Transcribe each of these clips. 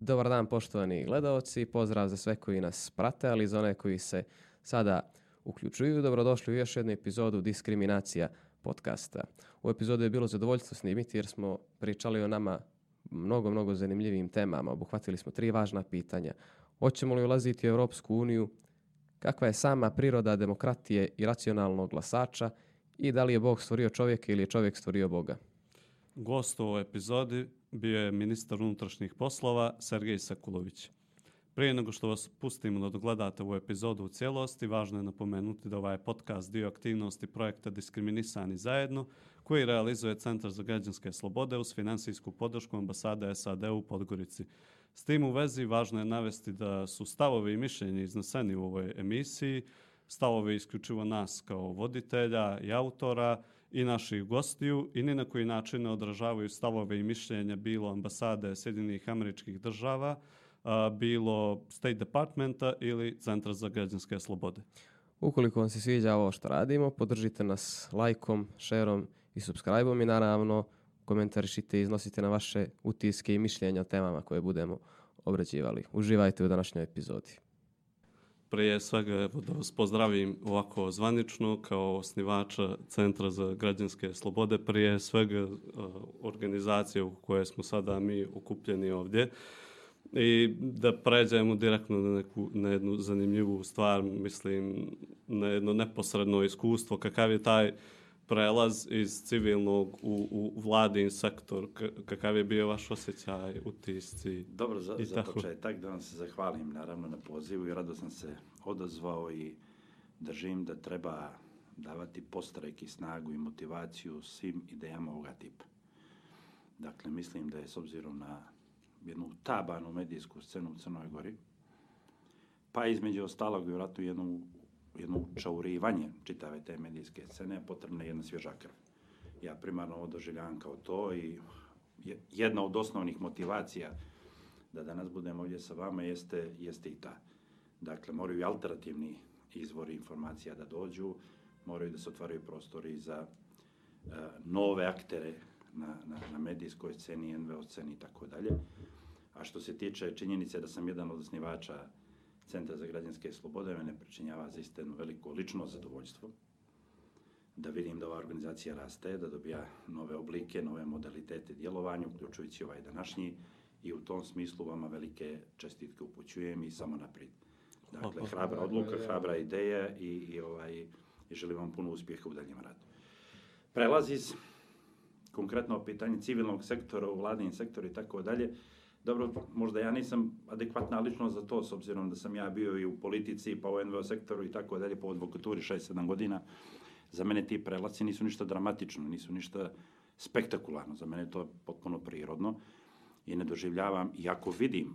Dobar dan poštovani gledalci, pozdrav za sve koji nas prate, ali za one koji se sada uključuju, dobrodošli u još jednu epizodu Diskriminacija podcasta. U epizodu je bilo zadovoljstvo snimiti jer smo pričali o nama mnogo, mnogo zanimljivim temama. Obuhvatili smo tri važna pitanja. Hoćemo li ulaziti u Europsku uniju? Kakva je sama priroda demokratije i racionalnog glasača? I da li je Bog stvorio čovjeka ili je čovjek stvorio Boga? Gost u epizodi bio je ministar unutrašnjih poslova Sergej Sekulović. Prije nego što vas pustimo da dogledate ovu epizodu u cijelosti, važno je napomenuti da ovaj podcast dio aktivnosti projekta Diskriminisani zajedno, koji realizuje Centar za građanske slobode uz finansijsku podršku ambasade SAD u Podgorici. S tim u vezi važno je navesti da su stavovi i mišljenje izneseni u ovoj emisiji, stavovi isključivo nas kao voditelja i autora i naših gostiju i ni na koji način ne odražavaju stavove i mišljenja bilo ambasade Sjedinih američkih država, a, bilo State Departmenta ili Centra za građanske slobode. Ukoliko vam se sviđa ovo što radimo, podržite nas lajkom, šerom i subscribe-om i naravno komentarišite i iznosite na vaše utiske i mišljenja o temama koje budemo obrađivali. Uživajte u današnjoj epizodi. Prije svega evo, da vas pozdravim ovako zvanično kao osnivača Centra za građanske slobode. Prije svega uh, organizacije u koje smo sada mi okupljeni ovdje. I da pređemo direktno na, neku, na jednu zanimljivu stvar, mislim, na jedno neposredno iskustvo, kakav je taj prelaz iz civilnog u, u vladin sektor, kakav je bio vaš osjećaj, utisci? Dobro, za, za početak da vam se zahvalim naravno na pozivu i rado sam se odazvao i držim da treba davati postrek i snagu i motivaciju svim idejama ovoga tipa. Dakle, mislim da je s obzirom na jednu tabanu medijsku scenu u Crnoj Gori, pa između ostalog vjerojatno jednu, jedno učaurivanje čitave te medijske scene, potrebna je jedna svježa krv. Ja primarno ovo doživljavam kao to i jedna od osnovnih motivacija da danas budem ovdje sa vama jeste, jeste i ta. Dakle, moraju i alternativni izvori informacija da dođu, moraju da se otvaraju prostori za uh, nove aktere na, na, na medijskoj sceni, NVO sceni i tako dalje. A što se tiče činjenice da sam jedan od osnivača Centra za građanske slobode, mene pričinjava za jedno veliko lično zadovoljstvo da vidim da ova organizacija raste, da dobija nove oblike, nove modalitete djelovanja, uključujući ovaj današnji i u tom smislu vama velike čestitke upućujem i samo naprijed. Dakle, hrabra odluka, hrabra ideja i, i, ovaj, i želim vam puno uspjeha u daljem radu. Prelazi konkretno pitanje civilnog sektora u vladini sektor i tako dalje. Dobro, možda ja nisam adekvatna lično za to, s obzirom da sam ja bio i u politici, pa u NVO sektoru i tako dalje, po advokaturi 6-7 godina. Za mene ti prelaci nisu ništa dramatično, nisu ništa spektakularno. Za mene to je potpuno prirodno i ne doživljavam, iako vidim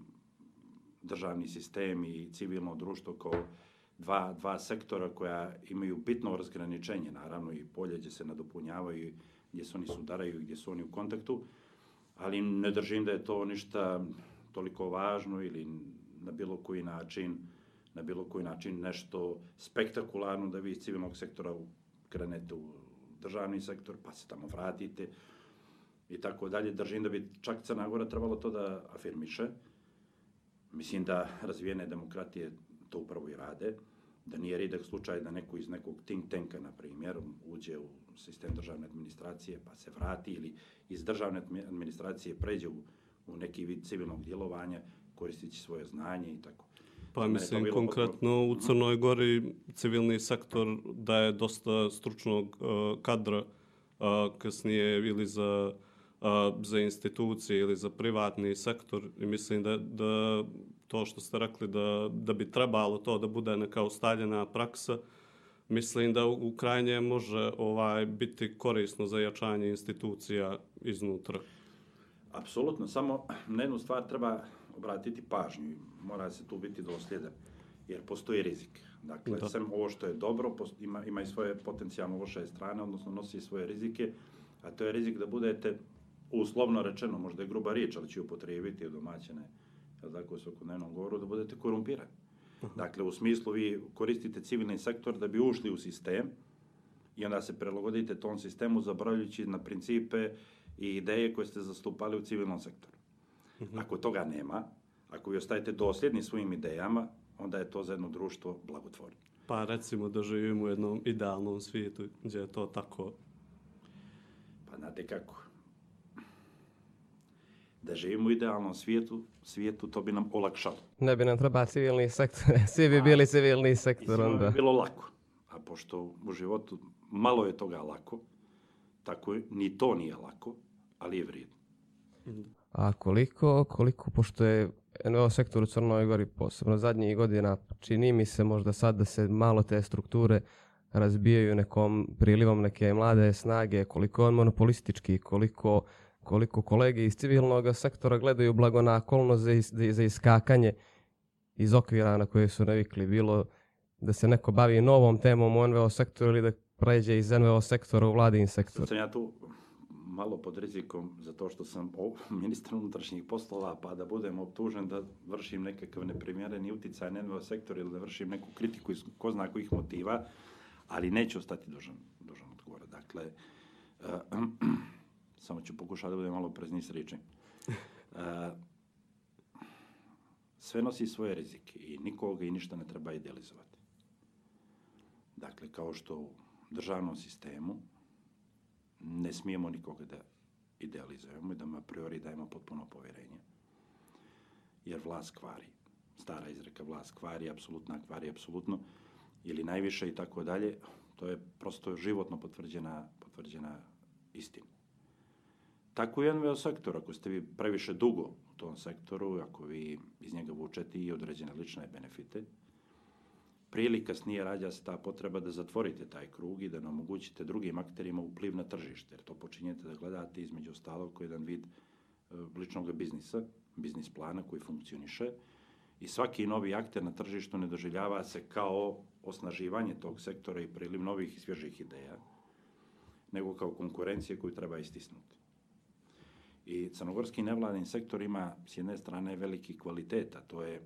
državni sistem i civilno društvo kao dva, dva sektora koja imaju bitno razgraničenje, naravno i polje gdje se nadopunjavaju, gdje se oni sudaraju i gdje su oni u kontaktu, ali ne držim da je to ništa toliko važno ili na bilo koji način na bilo koji način nešto spektakularno da vi iz civilnog sektora krenete u državni sektor, pa se tamo vratite i tako dalje. Držim da bi čak Crna Gora trebalo to da afirmiše. Mislim da razvijene demokratije to upravo i rade, da nije ridak slučaj da neko iz nekog think tanka, na primjer, uđe u sistem državne administracije pa se vrati ili iz državne administracije pređe u, u neki vid civilnog djelovanja koristići svoje znanje i tako. Pa mislim, konkretno u Crnoj Gori civilni sektor daje dosta stručnog uh, kadra uh, kasnije ili za za institucije ili za privatni sektor i mislim da, da to što ste rekli da, da bi trebalo to da bude neka ustaljena praksa, mislim da u krajnje može ovaj biti korisno za jačanje institucija iznutra. Apsolutno, samo na jednu stvar treba obratiti pažnju, mora se tu biti dosljedan, jer postoji rizik. Dakle, da. sem ovo što je dobro, ima, ima i svoje potencijalno loše strane, odnosno nosi svoje rizike, a to je rizik da budete uslovno rečeno, možda je gruba riječ, ali će upotrijebiti u domaćene, jel tako, svakodnevnom govoru, da budete korumpirani. Dakle, u smislu vi koristite civilni sektor da bi ušli u sistem i onda se prelagodite tom sistemu zaboravljajući na principe i ideje koje ste zastupali u civilnom sektoru. Mhm. Ako toga nema, Ako vi ostajete dosljedni svojim idejama, onda je to za jedno društvo blagotvorno. Pa recimo da živimo u jednom idealnom svijetu gdje je to tako. Pa znate kako? Da živimo u idealnom svijetu, svijetu to bi nam olakšalo. Ne bi nam treba civilni sektor, svi bi bili civilni I sektor svima onda. bi bilo lako. A pošto u životu malo je toga lako, tako je, ni to nije lako, ali je vrijedno. A koliko, koliko, pošto je NVO sektor u Crnoj Gori posebno zadnjih godina, čini mi se možda sad da se malo te strukture razbijaju nekom prilivom neke mlade snage, koliko je on monopolistički, koliko, koliko kolege iz civilnog sektora gledaju blago na okolnost za, is- za iskakanje iz okvira na koje su navikli, bilo da se neko bavi novom temom u NVO sektoru ili da pređe iz NVO sektora u vladin sektor. Sam ja tu malo pod rizikom za to što sam ministar unutrašnjih poslova, pa da budem optužen da vršim nekakav neprimjereni utjecaj na NVO sektor ili da vršim neku kritiku iz ko zna kojih motiva, ali neću ostati dužan, dužan odgovor. Dakle, eh, samo ću pokušati da budem malo prezni s riječi. Eh, sve nosi svoje rizike i nikoga i ništa ne treba idealizovati. Dakle, kao što u državnom sistemu ne smijemo nikoga da idealizujemo i da mu a priori dajemo potpuno povjerenje. Jer vlast kvari. Stara izreka vlast kvari, apsolutna kvari, apsolutno. Ili najviše i tako dalje. To je prosto životno potvrđena, potvrđena istina. Tako i NVO sektor, ako ste vi previše dugo u tom sektoru, ako vi iz njega vučete i određene lične benefite, prije ili kasnije rađa se ta potreba da zatvorite taj krug i da ne omogućite drugim akterima upliv na tržište, jer to počinjete da gledate između ostalog kao jedan vid e, ličnog biznisa, biznis plana koji funkcioniše i svaki novi akter na tržištu ne doživljava se kao osnaživanje tog sektora i priliv novih i svježih ideja, nego kao konkurencije koju treba istisnuti. I crnogorski nevladin sektor ima s jedne strane veliki kvalitet, a to je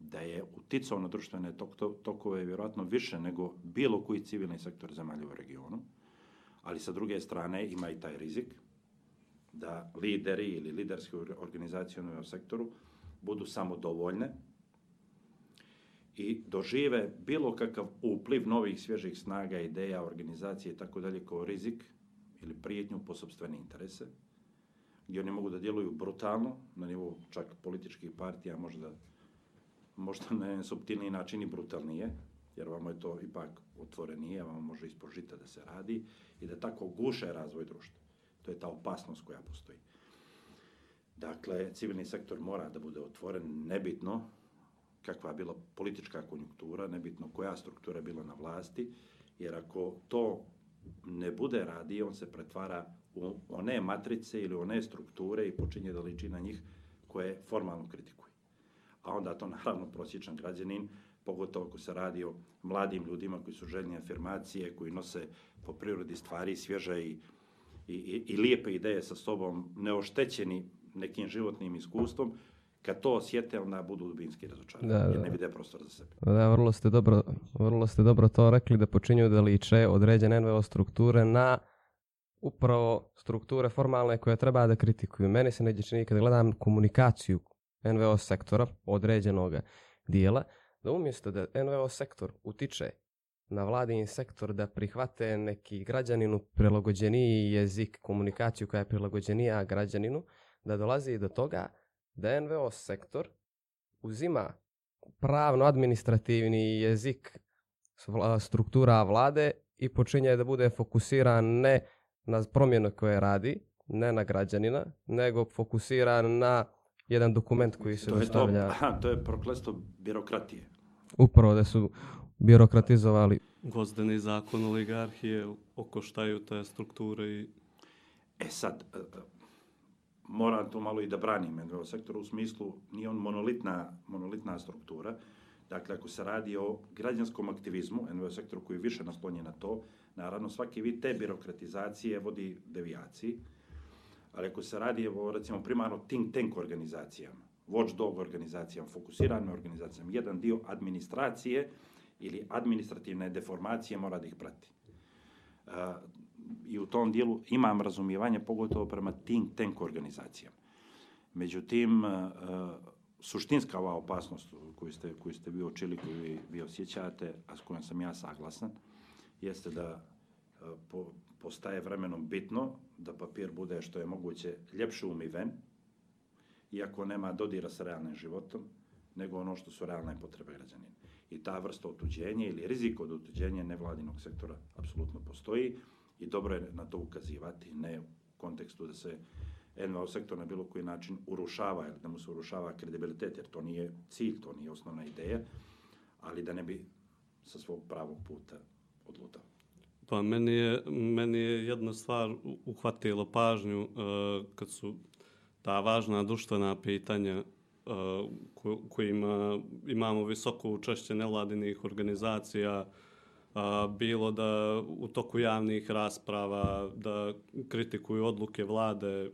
da je uticao na društvene tok, to- tokove vjerojatno više nego bilo koji civilni sektor zemalja u regionu, ali sa druge strane ima i taj rizik da lideri ili liderske or- organizacije u sektoru budu samo dovoljne i dožive bilo kakav upliv novih svježih snaga, ideja, organizacije i tako dalje kao rizik ili prijetnju po sobstvene interese, gdje oni mogu da djeluju brutalno, na nivou čak političkih partija, možda možda na subtilniji način i brutalnije, jer vamo je to ipak otvorenije, vamo može ispod žita da se radi i da tako guše razvoj društva. To je ta opasnost koja postoji. Dakle, civilni sektor mora da bude otvoren, nebitno kakva je bila politička konjunktura, nebitno koja struktura je bila na vlasti, jer ako to ne bude radi, on se pretvara one matrice ili one strukture i počinje da liči na njih koje formalno kritikuju a onda to naravno prosječan građanin, pogotovo ako se radi o mladim ljudima koji su željni afirmacije, koji nose po prirodi stvari svježe i, i, i, i lijepe ideje sa sobom, neoštećeni nekim životnim iskustvom, kad to osjete, onda budu dubinski razočarani, Da, jer da. ne vide prostor za sebe. Da, vrlo ste dobro, vrlo ste dobro to rekli da počinju da liče određene NVO strukture na upravo strukture formalne koje treba da kritikuju. Meni se neđe čini kad gledam komunikaciju NVO sektora određenog dijela, da umjesto da NVO sektor utiče na vladin sektor da prihvate neki građaninu prilagođeniji jezik, komunikaciju koja je prilagođenija građaninu, da dolazi do toga da NVO sektor uzima pravno-administrativni jezik struktura vlade i počinje da bude fokusiran ne na promjenu koje radi, ne na građanina, nego fokusiran na jedan dokument koji se To je, to, dostavlja. aha, to je proklesto birokratije. Upravo da su birokratizovali. Gozdeni zakon oligarhije okoštaju te strukture i E sad, e, moram to malo i da branim NVO sektor u smislu, nije on monolitna, monolitna struktura. Dakle, ako se radi o građanskom aktivizmu, NVO sektoru koji je više naslonjen na to, naravno svaki vid te birokratizacije vodi devijaciji, ali ako se radi o, recimo, primarno think tank organizacijama, watchdog organizacijama, fokusiranim organizacijama, jedan dio administracije ili administrativne deformacije mora da ih prati. Uh, i u tom dijelu imam razumijevanje, pogotovo prema think tank organizacijama. Međutim, uh, suštinska ova opasnost koju ste, koju ste vi očili, koju vi, vi osjećate, a s kojom sam ja saglasan, jeste da po, postaje vremenom bitno da papir bude što je moguće ljepše umiven, iako nema dodira sa realnim životom, nego ono što su realne potrebe građanina. I ta vrsta otuđenja ili rizik od otuđenja nevladinog sektora apsolutno postoji i dobro je na to ukazivati, ne u kontekstu da se NVO sektor na bilo koji način urušava da mu se urušava kredibilitet, jer to nije cilj, to nije osnovna ideja, ali da ne bi sa svog pravog puta odlutao. Pa meni je, meni je jedna stvar uhvatilo pažnju uh, kad su ta važna društvena pitanja uh, kojima imamo visoko učešće nevladinih organizacija, uh, bilo da u toku javnih rasprava, da kritikuju odluke vlade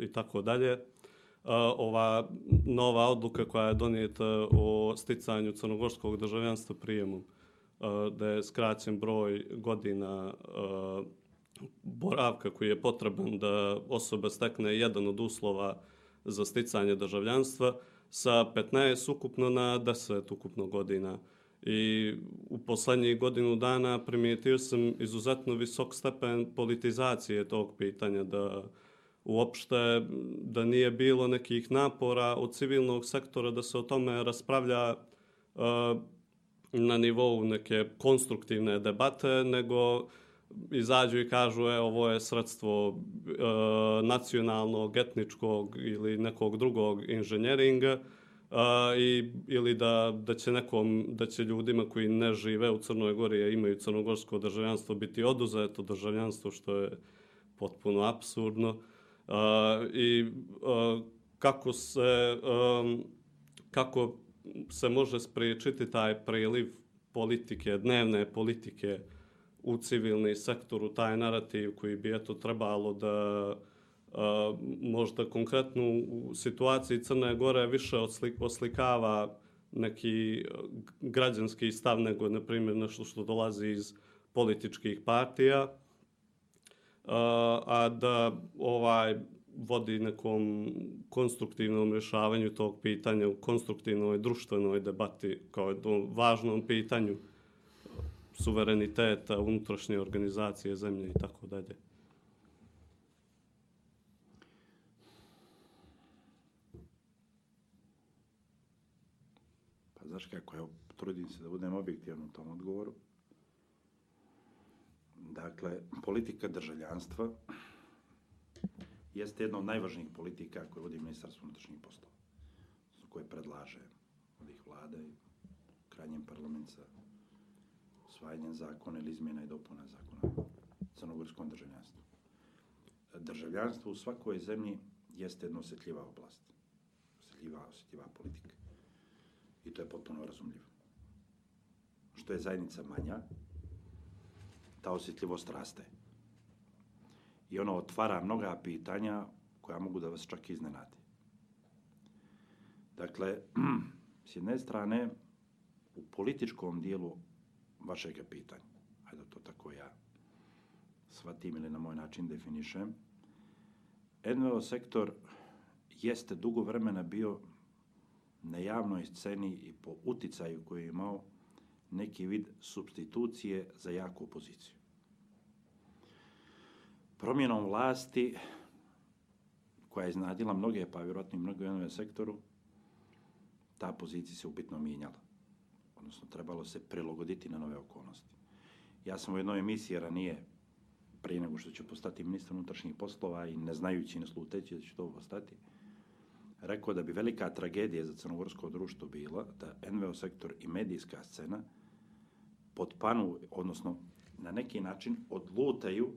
i tako dalje. Ova nova odluka koja je donijeta o sticanju crnogorskog državljanstva prijemom, da je skraćen broj godina boravka koji je potreban da osoba stekne jedan od uslova za sticanje državljanstva sa 15 ukupno na 10 ukupno godina. I u poslednjih godinu dana primijetio sam izuzetno visok stepen politizacije tog pitanja, da uopšte da nije bilo nekih napora od civilnog sektora da se o tome raspravlja uh, na nivou neke konstruktivne debate, nego izađu i kažu e, ovo je sredstvo e, nacionalnog, etničkog ili nekog drugog inženjeringa e, i, ili da, da, će nekom, da će ljudima koji ne žive u Crnoj Gori a imaju crnogorsko državljanstvo biti oduzeto državljanstvo što je potpuno absurdno. E, I e, kako se e, kako se može spriječiti taj priliv politike, dnevne politike u civilni sektor, u taj narativ koji bi eto trebalo da a, možda konkretno u situaciji Crne Gore više oslik, oslikava neki građanski stav nego, na primjer, nešto što dolazi iz političkih partija, a, a da ovaj vodi nekom konstruktivnom rješavanju tog pitanja, u konstruktivnoj društvenoj debati kao jednom važnom pitanju suvereniteta, unutrašnje organizacije zemlje i tako dalje. Pa znaš kako, evo, trudim se da budem objektivan u tom odgovoru. Dakle, politika državljanstva jeste jedna od najvažnijih politika koje vodi Ministarstvo unutrašnjih poslova, koje predlaže od ih vlada i krajnjem parlament sa usvajanjem zakona ili izmjena i dopuna zakona o crnogorskom državljanstvu. Državljanstvo u svakoj zemlji jeste jedna osjetljiva oblast, osjetljiva, osjetljiva politika. I to je potpuno razumljivo. Što je zajednica manja, ta osjetljivost raste i ono otvara mnoga pitanja koja mogu da vas čak iznenadi. Dakle, s jedne strane, u političkom dijelu vašeg pitanja, ajde to tako ja shvatim ili na moj način definišem, NVO sektor jeste dugo vremena bio na javnoj sceni i po uticaju koji je imao neki vid substitucije za jaku opoziciju promjenom vlasti koja je iznadila mnoge, pa vjerojatno i mnogo u jednom sektoru, ta pozicija se upitno mijenjala. Odnosno, trebalo se prilagoditi na nove okolnosti. Ja sam u jednoj emisiji ranije, prije nego što ću postati ministar unutrašnjih poslova i ne znajući, ne sluteći da ću to postati, rekao da bi velika tragedija za crnogorsko društvo bila da NVO sektor i medijska scena potpanu, odnosno na neki način odlutaju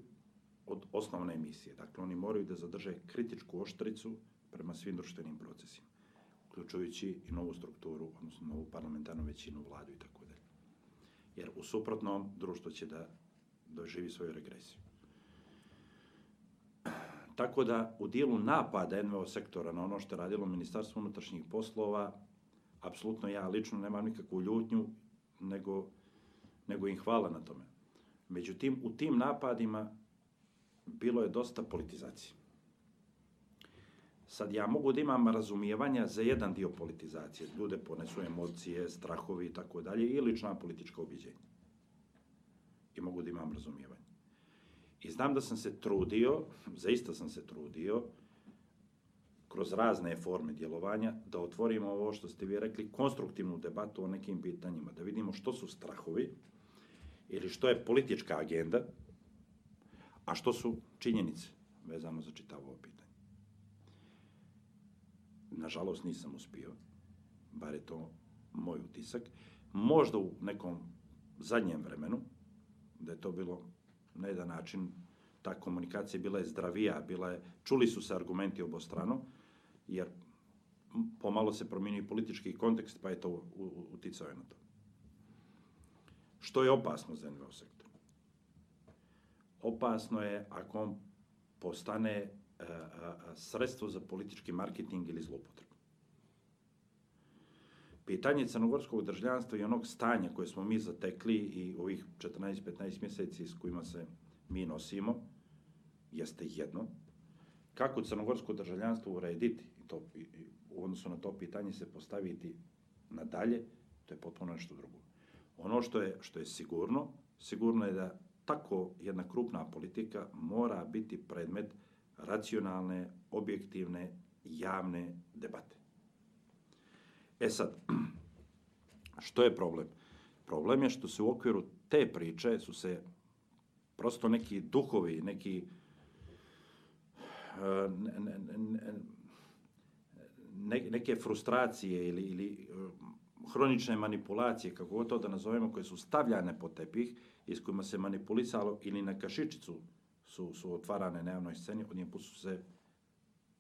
od osnovne emisije. Dakle, oni moraju da zadrže kritičku oštricu prema svim društvenim procesima, uključujući i novu strukturu, odnosno novu parlamentarnu većinu, vladu i tako dalje. Jer u suprotnom društvo će da doživi svoju regresiju. Tako da u dijelu napada NVO sektora na ono što je radilo Ministarstvo unutrašnjih poslova, apsolutno ja lično nemam nikakvu ljutnju, nego, nego im hvala na tome. Međutim, u tim napadima bilo je dosta politizacije. Sad ja mogu da imam razumijevanja za jedan dio politizacije. Ljude ponesu emocije, strahovi i tako dalje i lična politička obiđenja. I mogu da imam razumijevanje. I znam da sam se trudio, zaista sam se trudio, kroz razne forme djelovanja, da otvorimo ovo što ste vi rekli, konstruktivnu debatu o nekim pitanjima, da vidimo što su strahovi ili što je politička agenda, a što su činjenice vezano za čitavo ovo pitanje. Nažalost, nisam uspio, bar je to moj utisak. Možda u nekom zadnjem vremenu, da je to bilo na jedan način, ta komunikacija bila je zdravija, bila je, čuli su se argumenti obostrano, jer pomalo se promijenio politički kontekst, pa je to uticao na to. Što je opasno za NVO sektor? Opasno je ako on postane a, a, sredstvo za politički marketing ili zlopotrebu. Pitanje crnogorskog državljanstva i onog stanja koje smo mi zatekli i ovih 14-15 mjeseci s kojima se mi nosimo, jeste jedno. Kako crnogorsko državljanstvo urediti to, u odnosu na to pitanje se postaviti nadalje, to je potpuno nešto drugo. Ono što je, što je sigurno, sigurno je da tako jedna krupna politika mora biti predmet racionalne, objektivne, javne debate. E sad, što je problem? Problem je što se u okviru te priče su se prosto neki duhovi, neki uh, ne, ne, ne, neke frustracije ili, ili uh, hronične manipulacije, kako to da nazovemo, koje su stavljane po tepih i s kojima se manipulisalo ili na kašičicu su, su otvarane na javnoj sceni, od njih su se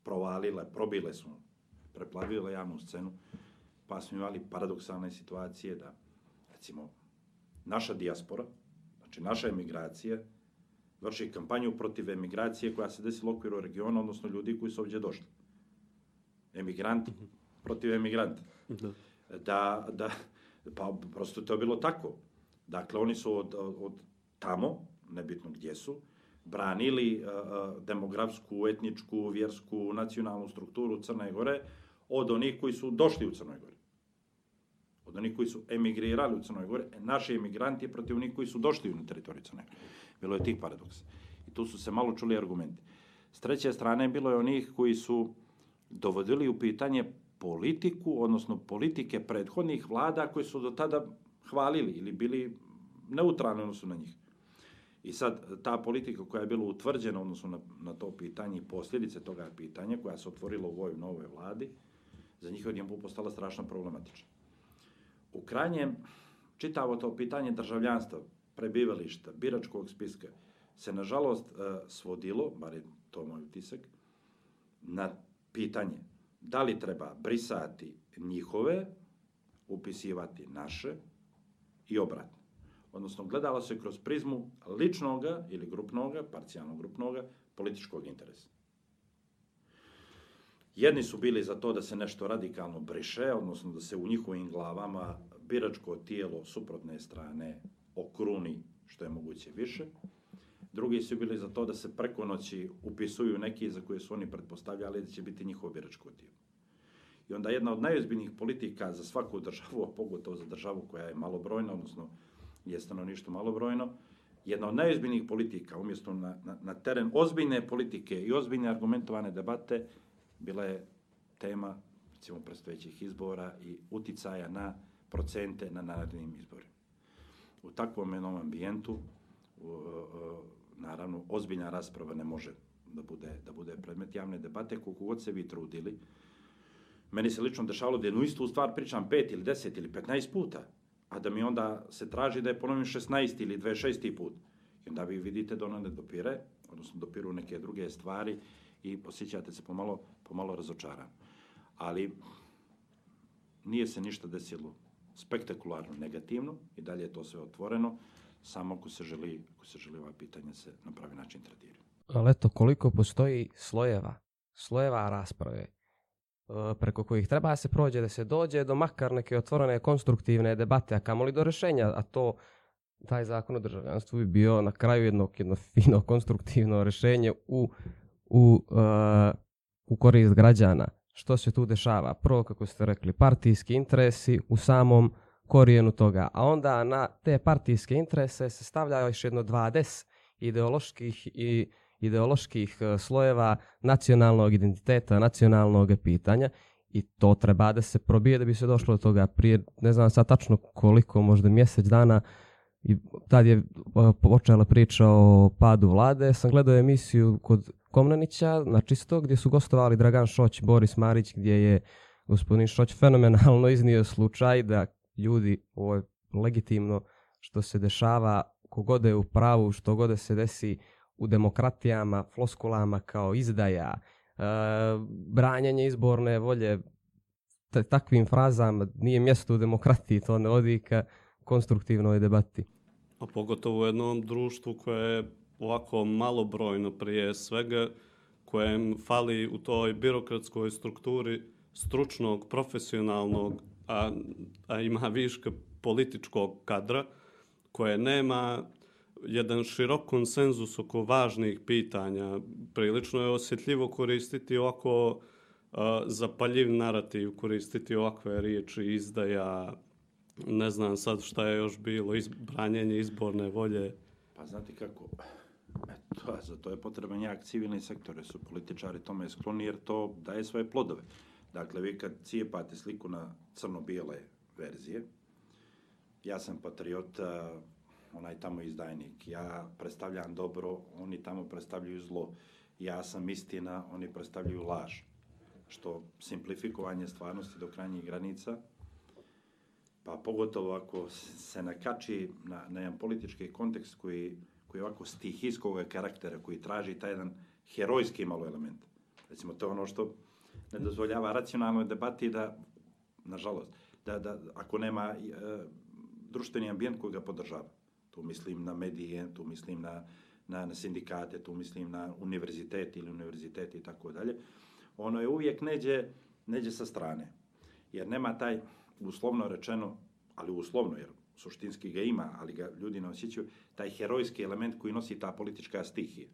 provalile, probile su, preplavile javnu scenu, pa smo imali paradoksalne situacije da, recimo, naša dijaspora, znači naša emigracija, vrši kampanju protiv emigracije koja se desila u okviru regiona, odnosno ljudi koji su ovdje došli emigranti protiv emigranta. Da. da, da, pa prosto to je bilo tako. Dakle, oni su od, od tamo, nebitno gdje su, branili uh, demografsku, etničku, vjersku, nacionalnu strukturu Crne Gore od onih koji su došli u Crnoj Gori. Od onih koji su emigrirali u Crnoj Gori, naši emigranti protiv onih koji su došli na teritoriju Crne Gore. Bilo je tih paradoksa. I tu su se malo čuli argumenti. S treće strane, bilo je onih koji su dovodili u pitanje politiku, odnosno politike prethodnih vlada koji su do tada hvalili ili bili neutralni odnosno na njih. I sad, ta politika koja je bila utvrđena odnosno na, na to pitanje i posljedice toga pitanja, koja se otvorila u ovoj novoj vladi, za njih odjem postala strašno problematična. U krajnjem, čitavo to pitanje državljanstva, prebivališta, biračkog spiska, se nažalost e, svodilo, bar je to moj utisak, na pitanje da li treba brisati njihove, upisivati naše i obratno. Odnosno, gledalo se kroz prizmu ličnoga ili grupnoga, parcijalno grupnoga, političkog interesa. Jedni su bili za to da se nešto radikalno briše, odnosno da se u njihovim glavama biračko tijelo suprotne strane okruni što je moguće više, drugi su bili za to da se preko noći upisuju neki za koje su oni pretpostavljali da će biti njihovo biračko tijelo. I onda jedna od najozbiljnijih politika za svaku državu, a pogotovo za državu koja je malobrojna, odnosno je stanovništvo malobrojno, jedna od najozbiljnijih politika, umjesto na, na, na teren ozbiljne politike i ozbiljne argumentovane debate, bila je tema, recimo, predstojećih izbora i uticaja na procente na narednim izborima. U takvom jednom ambijentu, u, u, naravno, ozbiljna rasprava ne može da bude, da bude predmet javne debate, koliko god se vi trudili. Meni se lično dešavalo da jednu istu stvar pričam pet ili deset ili petnaest puta, a da mi onda se traži da je ponovim 16 ili 26. put. I onda vi vidite da ona ne dopire, odnosno dopiru neke druge stvari i posjećate se pomalo, pomalo razočaran. Ali nije se ništa desilo spektakularno negativno i dalje je to sve otvoreno samo ako se želi, ako se želi ova pitanja se na pravi način tretiraju. Ali eto, koliko postoji slojeva, slojeva rasprave, preko kojih treba se prođe, da se dođe do makar neke otvorene konstruktivne debate, a kamoli do rešenja, a to taj zakon o državljanstvu bi bio na kraju jedno, jedno fino konstruktivno rešenje u, u, uh, u korist građana. Što se tu dešava? Prvo, kako ste rekli, partijski interesi u samom korijenu toga, a onda na te partijske interese se stavlja još jedno 20 ideoloških i ideoloških e, slojeva nacionalnog identiteta, nacionalnog pitanja i to treba da se probije da bi se došlo do toga. Prije, ne znam sad tačno koliko, možda mjesec dana i tad je e, počela priča o padu vlade, sam gledao emisiju kod Komnanića na čisto gdje su gostovali Dragan Šoć, Boris Marić gdje je gospodin Šoć fenomenalno iznio slučaj da ljudi, ovo je legitimno što se dešava, kogod je u pravu, što god da se desi u demokratijama, floskulama kao izdaja, e, branjanje izborne volje, takvim frazama nije mjesto u demokratiji, to ne odi ka konstruktivnoj debati. A pogotovo u jednom društvu koje je ovako malobrojno prije svega, kojem fali u toj birokratskoj strukturi stručnog, profesionalnog, a, a ima viška političkog kadra, koje nema jedan širok konsenzus oko važnih pitanja. Prilično je osjetljivo koristiti ovako zapaljiv narativ, koristiti ovakve riječi, izdaja, ne znam sad šta je još bilo, izbranjenje izborne volje. Pa znate kako, to, za to je potreban jak civilni sektor, jer su političari tome skloni, jer to daje svoje plodove. Dakle, vi kad cijepate sliku na crno-bijele verzije, ja sam patriota, onaj tamo izdajnik, ja predstavljam dobro, oni tamo predstavljaju zlo, ja sam istina, oni predstavljaju laž, što simplifikovanje stvarnosti do krajnjih granica, pa pogotovo ako se nakači na, na jedan politički kontekst koji, koji je ovako stihijskog karaktera, koji traži taj jedan herojski malo element. Recimo, to je ono što ne dozvoljava racionalnoj debati da, nažalost, da, da ako nema e, društveni ambijent koji ga podržava. Tu mislim na medije, tu mislim na, na, na sindikate, tu mislim na univerzitet ili univerzitet i tako dalje. Ono je uvijek neđe, neđe sa strane. Jer nema taj, uslovno rečeno, ali uslovno, jer suštinski ga ima, ali ga ljudi ne osjećaju, taj herojski element koji nosi ta politička stihija.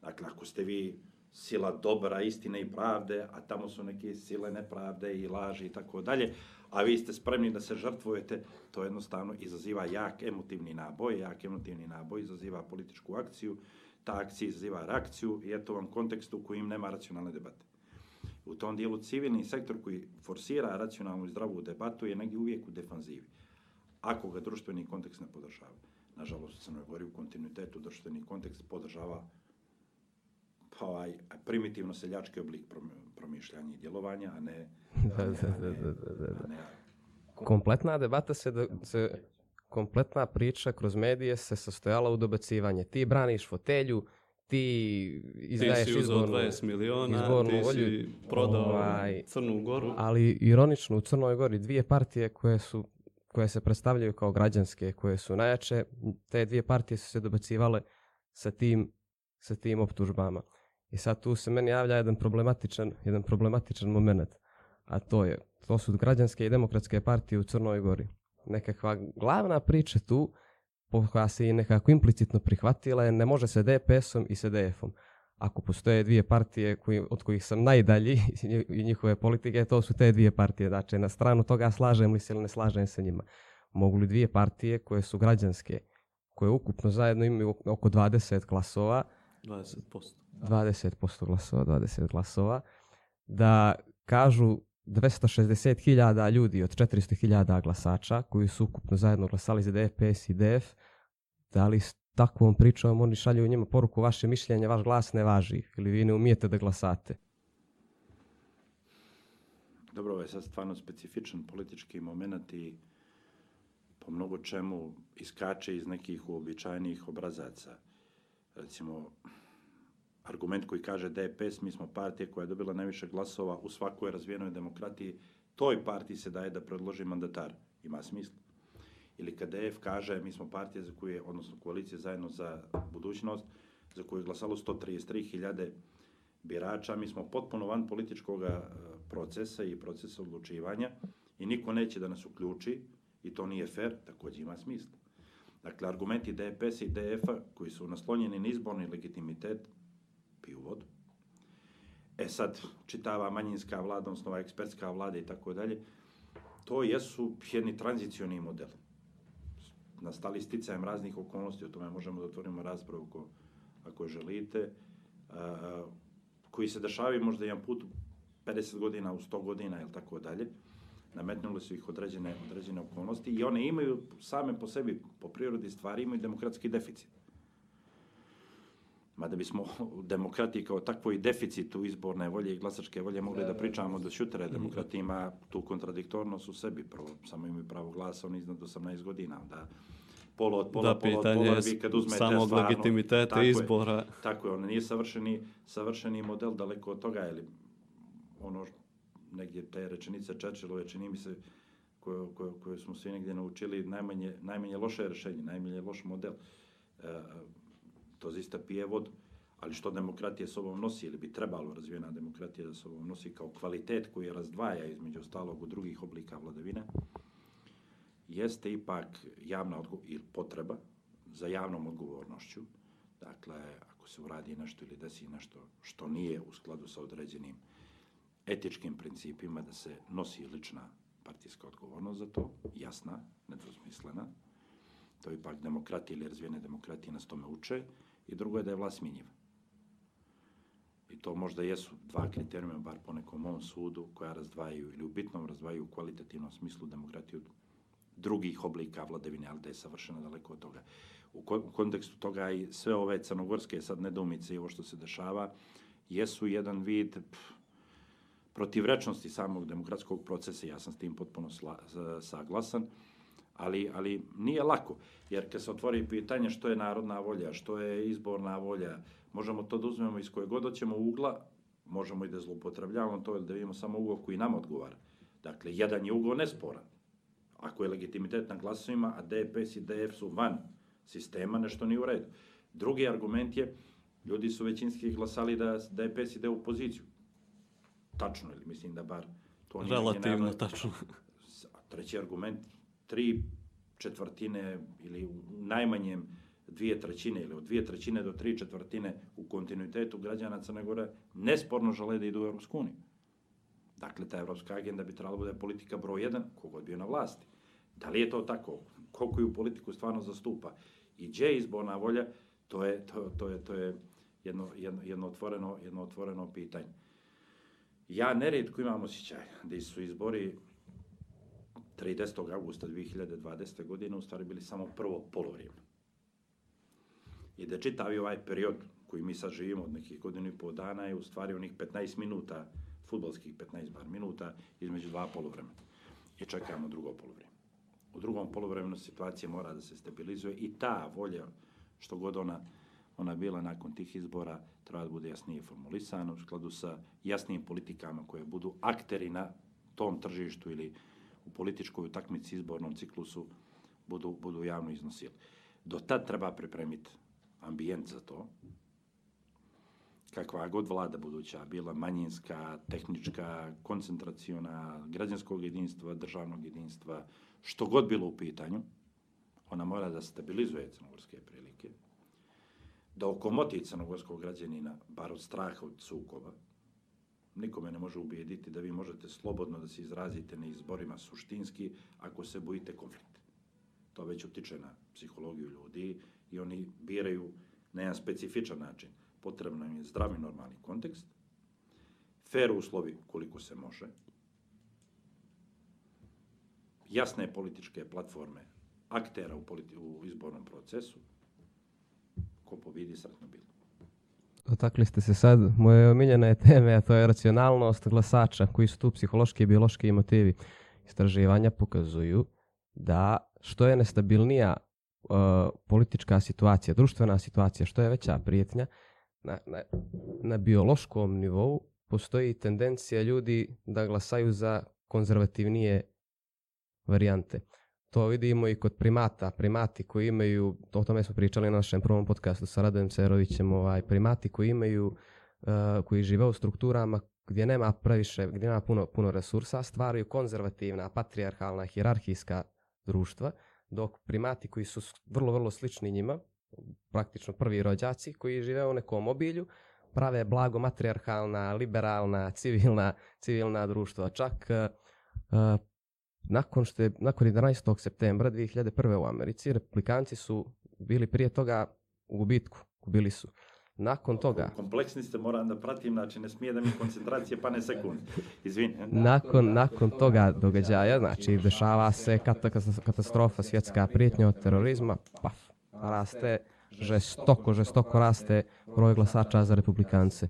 Dakle, ako ste vi sila dobra, istine i pravde, a tamo su neke sile nepravde i laži i tako dalje, a vi ste spremni da se žrtvujete, to jednostavno izaziva jak emotivni naboj, jak emotivni naboj izaziva političku akciju, ta akcija izaziva reakciju i eto vam kontekst u kojim nema racionalne debate. U tom dijelu civilni sektor koji forsira racionalnu i zdravu debatu je negdje uvijek u defanzivi. Ako ga društveni kontekst ne podržava. Nažalost, u Crnoj Gori u kontinuitetu društveni kontekst podržava ovaj primitivno seljački oblik promišljanja i djelovanja, a ne... da, da, da, da, da, da. Ne, kompletna debata se, da, se, kompletna priča kroz medije se sastojala u dobacivanje. Ti braniš fotelju, ti izdaješ ti si izbornu, 20 miliona, izbornu ti volju, si prodao ovaj, Crnu Goru. Ali ironično, u Crnoj Gori dvije partije koje su koje se predstavljaju kao građanske, koje su najjače, te dvije partije su se dobacivale sa tim, sa tim optužbama. I sad tu se meni javlja jedan problematičan, jedan problematičan moment, a to je, to su građanske i demokratske partije u Crnoj Gori. Nekakva glavna priča tu, koja se i nekako implicitno prihvatila je ne može se DPS-om i SDF-om. Ako postoje dvije partije koji, od kojih sam najdalji i njihove politike, to su te dvije partije. Znači, na stranu toga slažem li se ili ne slažem se njima. Mogu li dvije partije koje su građanske, koje ukupno zajedno imaju oko 20 glasova, 20%. 20% glasova, 20 glasova, da kažu 260.000 ljudi od 400.000 glasača koji su ukupno zajedno glasali za DPS i DF, da li s takvom pričom oni šalju njima poruku vaše mišljenje, vaš glas ne važi ili vi ne umijete da glasate? Dobro, ovo je sad stvarno specifičan politički moment i po mnogo čemu iskače iz nekih uobičajenih obrazaca. Recimo, argument koji kaže DPS, mi smo partija koja je dobila najviše glasova u svakoj razvijenoj demokratiji, toj partiji se daje da predloži mandatar. Ima smisla. Ili kad DF kaže, mi smo partija za koju je, odnosno koalicija zajedno za budućnost, za koju je glasalo 133.000 birača, mi smo potpuno van političkog e, procesa i procesa odlučivanja i niko neće da nas uključi i to nije fair, takođe ima smisla. Dakle, argumenti DPS i DF-a koji su naslonjeni na izborni legitimitet piju vodu. e sad čitava manjinska vlada, odnosno ova ekspertska vlada i tako dalje, to jesu jedni tranzicioni model. Nastali sticajem raznih okolnosti, o tome možemo da otvorimo raspravu ako, ako želite, a, koji se dešavaju možda jedan put u 50 godina, u 100 godina ili tako dalje. Nametnule su ih određene, određene okolnosti i one imaju same po sebi, po prirodi stvari, imaju demokratski deficit. Mada bismo u demokratiji kao takvoj deficitu izborne volje i glasačke volje mogli da pričamo do šutere. Demokratija ima tu kontradiktornost u sebi. Prvo, samo imaju pravo glasa, oni iznad 18 godina. Da, polo od pola, Da, polo od pola, je vi kad uzmete samog stvarno, legitimiteta tako je, izbora. Tako je, on nije savršeni, savršeni model daleko od toga, ili ono negdje te rečenice Čečilove, čini mi se, koje, koje, koje smo svi negdje naučili, najmanje, najmanje loše rešenje, najmanje loš model. E, to zista pije vodu. Ali što demokratija sobom nosi, ili bi trebalo razvijena demokratija da sobom nosi kao kvalitet koji je razdvaja između ostalog u drugih oblika vladavine, jeste ipak javna ili potreba za javnom odgovornošću. Dakle, ako se uradi nešto ili desi nešto što nije u skladu sa određenim etičkim principima, da se nosi lična partijska odgovornost za to, jasna, nedvosmislena. To je ipak demokratija ili razvijene demokratije nas tome uče. I drugo je da je vlast minjiva. I to možda jesu dva kriterijuma, bar po nekom mom sudu, koja razdvajaju ili u bitnom razdvajaju u kvalitativnom smislu demokratiju drugih oblika vladavine, ali da je savršeno daleko od toga. U, ko u kontekstu toga i sve ove crnogorske sad nedoumice i ovo što se dešava, jesu jedan vid pff, protivrečnosti samog demokratskog procesa, ja sam s tim potpuno sla, saglasan, ali, ali nije lako, jer kad se otvori pitanje što je narodna volja, što je izborna volja, možemo to da uzmemo iz koje god hoćemo ugla, možemo i da zloupotrebljavamo to da vidimo samo ugao koji nam odgovara. Dakle, jedan je ugao nesporan. Ako je legitimitet na glasovima, a DPS i DF su van sistema, nešto nije u redu. Drugi argument je, ljudi su većinski glasali da DPS ide u poziciju. Tačno, ili mislim da bar to nije Relativno generalno- tačno. treći argument, tri četvrtine ili u najmanjem dvije trećine ili od dvije trećine do tri četvrtine u kontinuitetu građana Crne Gore nesporno žele da idu u Europsku uniju. Dakle, ta evropska agenda bi trebala da bude politika broj jedan, kogod bio na vlasti. Da li je to tako? Koliko ju politiku stvarno zastupa? I gdje je izborna volja? To je, to, to je, to je jedno, jedno, jedno, otvoreno, jedno otvoreno pitanje. Ja neredko imam osjećaj da su izbori 30. augusta 2020. godine u stvari bili samo prvo polovrijeme. I da čitavi ovaj period koji mi sad živimo od nekih godinu i pol dana je u stvari onih 15 minuta, futbolskih 15 bar minuta, između dva polovremena. I čekamo drugo polovrijeme. U drugom polovremenu situacija mora da se stabilizuje i ta volja, što god ona, ona bila nakon tih izbora, treba da bude jasnije formulisana u skladu sa jasnijim politikama koje budu akteri na tom tržištu ili u političkoj utakmici izbornom ciklusu budu, budu javno iznosili. Do tad treba pripremiti ambijent za to, kakva god vlada buduća, bila manjinska, tehnička, koncentraciona, građanskog jedinstva, državnog jedinstva, što god bilo u pitanju, ona mora da stabilizuje crnogorske prilike, da okomoti crnogorskog građanina, bar od straha od sukoba, nikome ne može ubijediti da vi možete slobodno da se izrazite na izborima suštinski ako se bojite konflikta. To već utiče na psihologiju ljudi i oni biraju na jedan specifičan način. Potrebno im je zdravi normalni kontekst, fair uslovi koliko se može, jasne političke platforme aktera u, u izbornom procesu, ko pobidi sretno bilo. Dotakli ste se sad moje omiljene teme, a to je racionalnost glasača, koji su tu psihološki i biološki motivi. Istraživanja pokazuju da što je nestabilnija uh, politička situacija, društvena situacija, što je veća prijetnja, na, na, na biološkom nivou postoji tendencija ljudi da glasaju za konzervativnije varijante. To vidimo i kod primata. Primati koji imaju, o tome smo pričali na našem prvom podcastu sa Radojem Cerovićem, ovaj, primati koji imaju, uh, koji žive u strukturama gdje nema previše, gdje nema puno, puno resursa, stvaraju konzervativna, patrijarhalna, hirarhijska društva, dok primati koji su vrlo, vrlo slični njima, praktično prvi rođaci koji žive u nekom obilju, prave blago matrijarhalna, liberalna, civilna, civilna društva. Čak e, nakon, što je, nakon 11. septembra 2001. u Americi, republikanci su bili prije toga u gubitku, gubili su. Nakon toga, Kompleksni ste, moram da pratim, znači ne smije da mi koncentracije pane sekund. Izvini. nakon, nakon toga događaja, znači dešava se kata- katastrofa, svjetska prijetnja od terorizma, paf, raste, žestoko, žestoko raste broj glasača za republikance.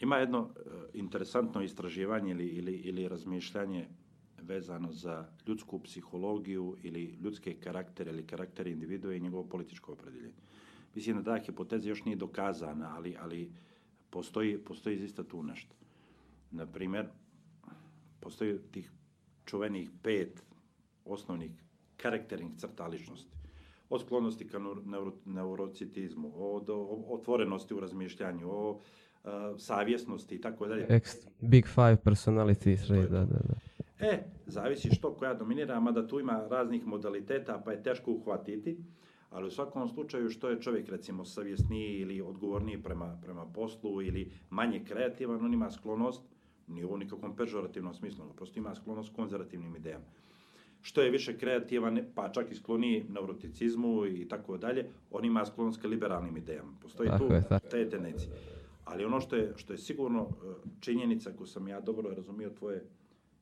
Ima jedno e, interesantno istraživanje ili, ili, ili razmišljanje vezano za ljudsku psihologiju ili ljudske karaktere ili karaktere individua i njegovo političko opredeljenje. Mislim da ta hipoteza još nije dokazana, ali, ali postoji, postoji izista tu nešto. Na primjer, postoji tih čuvenih pet osnovnih karakternih crta ličnosti. Od sklonosti ka neuro- neuro, neurocitizmu, od otvorenosti u razmišljanju, o a, savjesnosti i tako dalje. Big Five personalities, da, da, da. E, zavisi što koja dominira, mada tu ima raznih modaliteta, pa je teško uhvatiti, ali u svakom slučaju što je čovjek recimo savjesniji ili odgovorniji prema, prema poslu ili manje kreativan, on ima sklonost, nije u nikakvom pežorativnom smislu, nego prosto ima sklonost konzervativnim idejama. Što je više kreativan, pa čak i skloniji neuroticizmu i tako dalje, on ima sklonost ka liberalnim idejama. Postoji Tako tu je, tako. te tendencije. Ali ono što je, što je sigurno e, činjenica, ako sam ja dobro razumio tvoje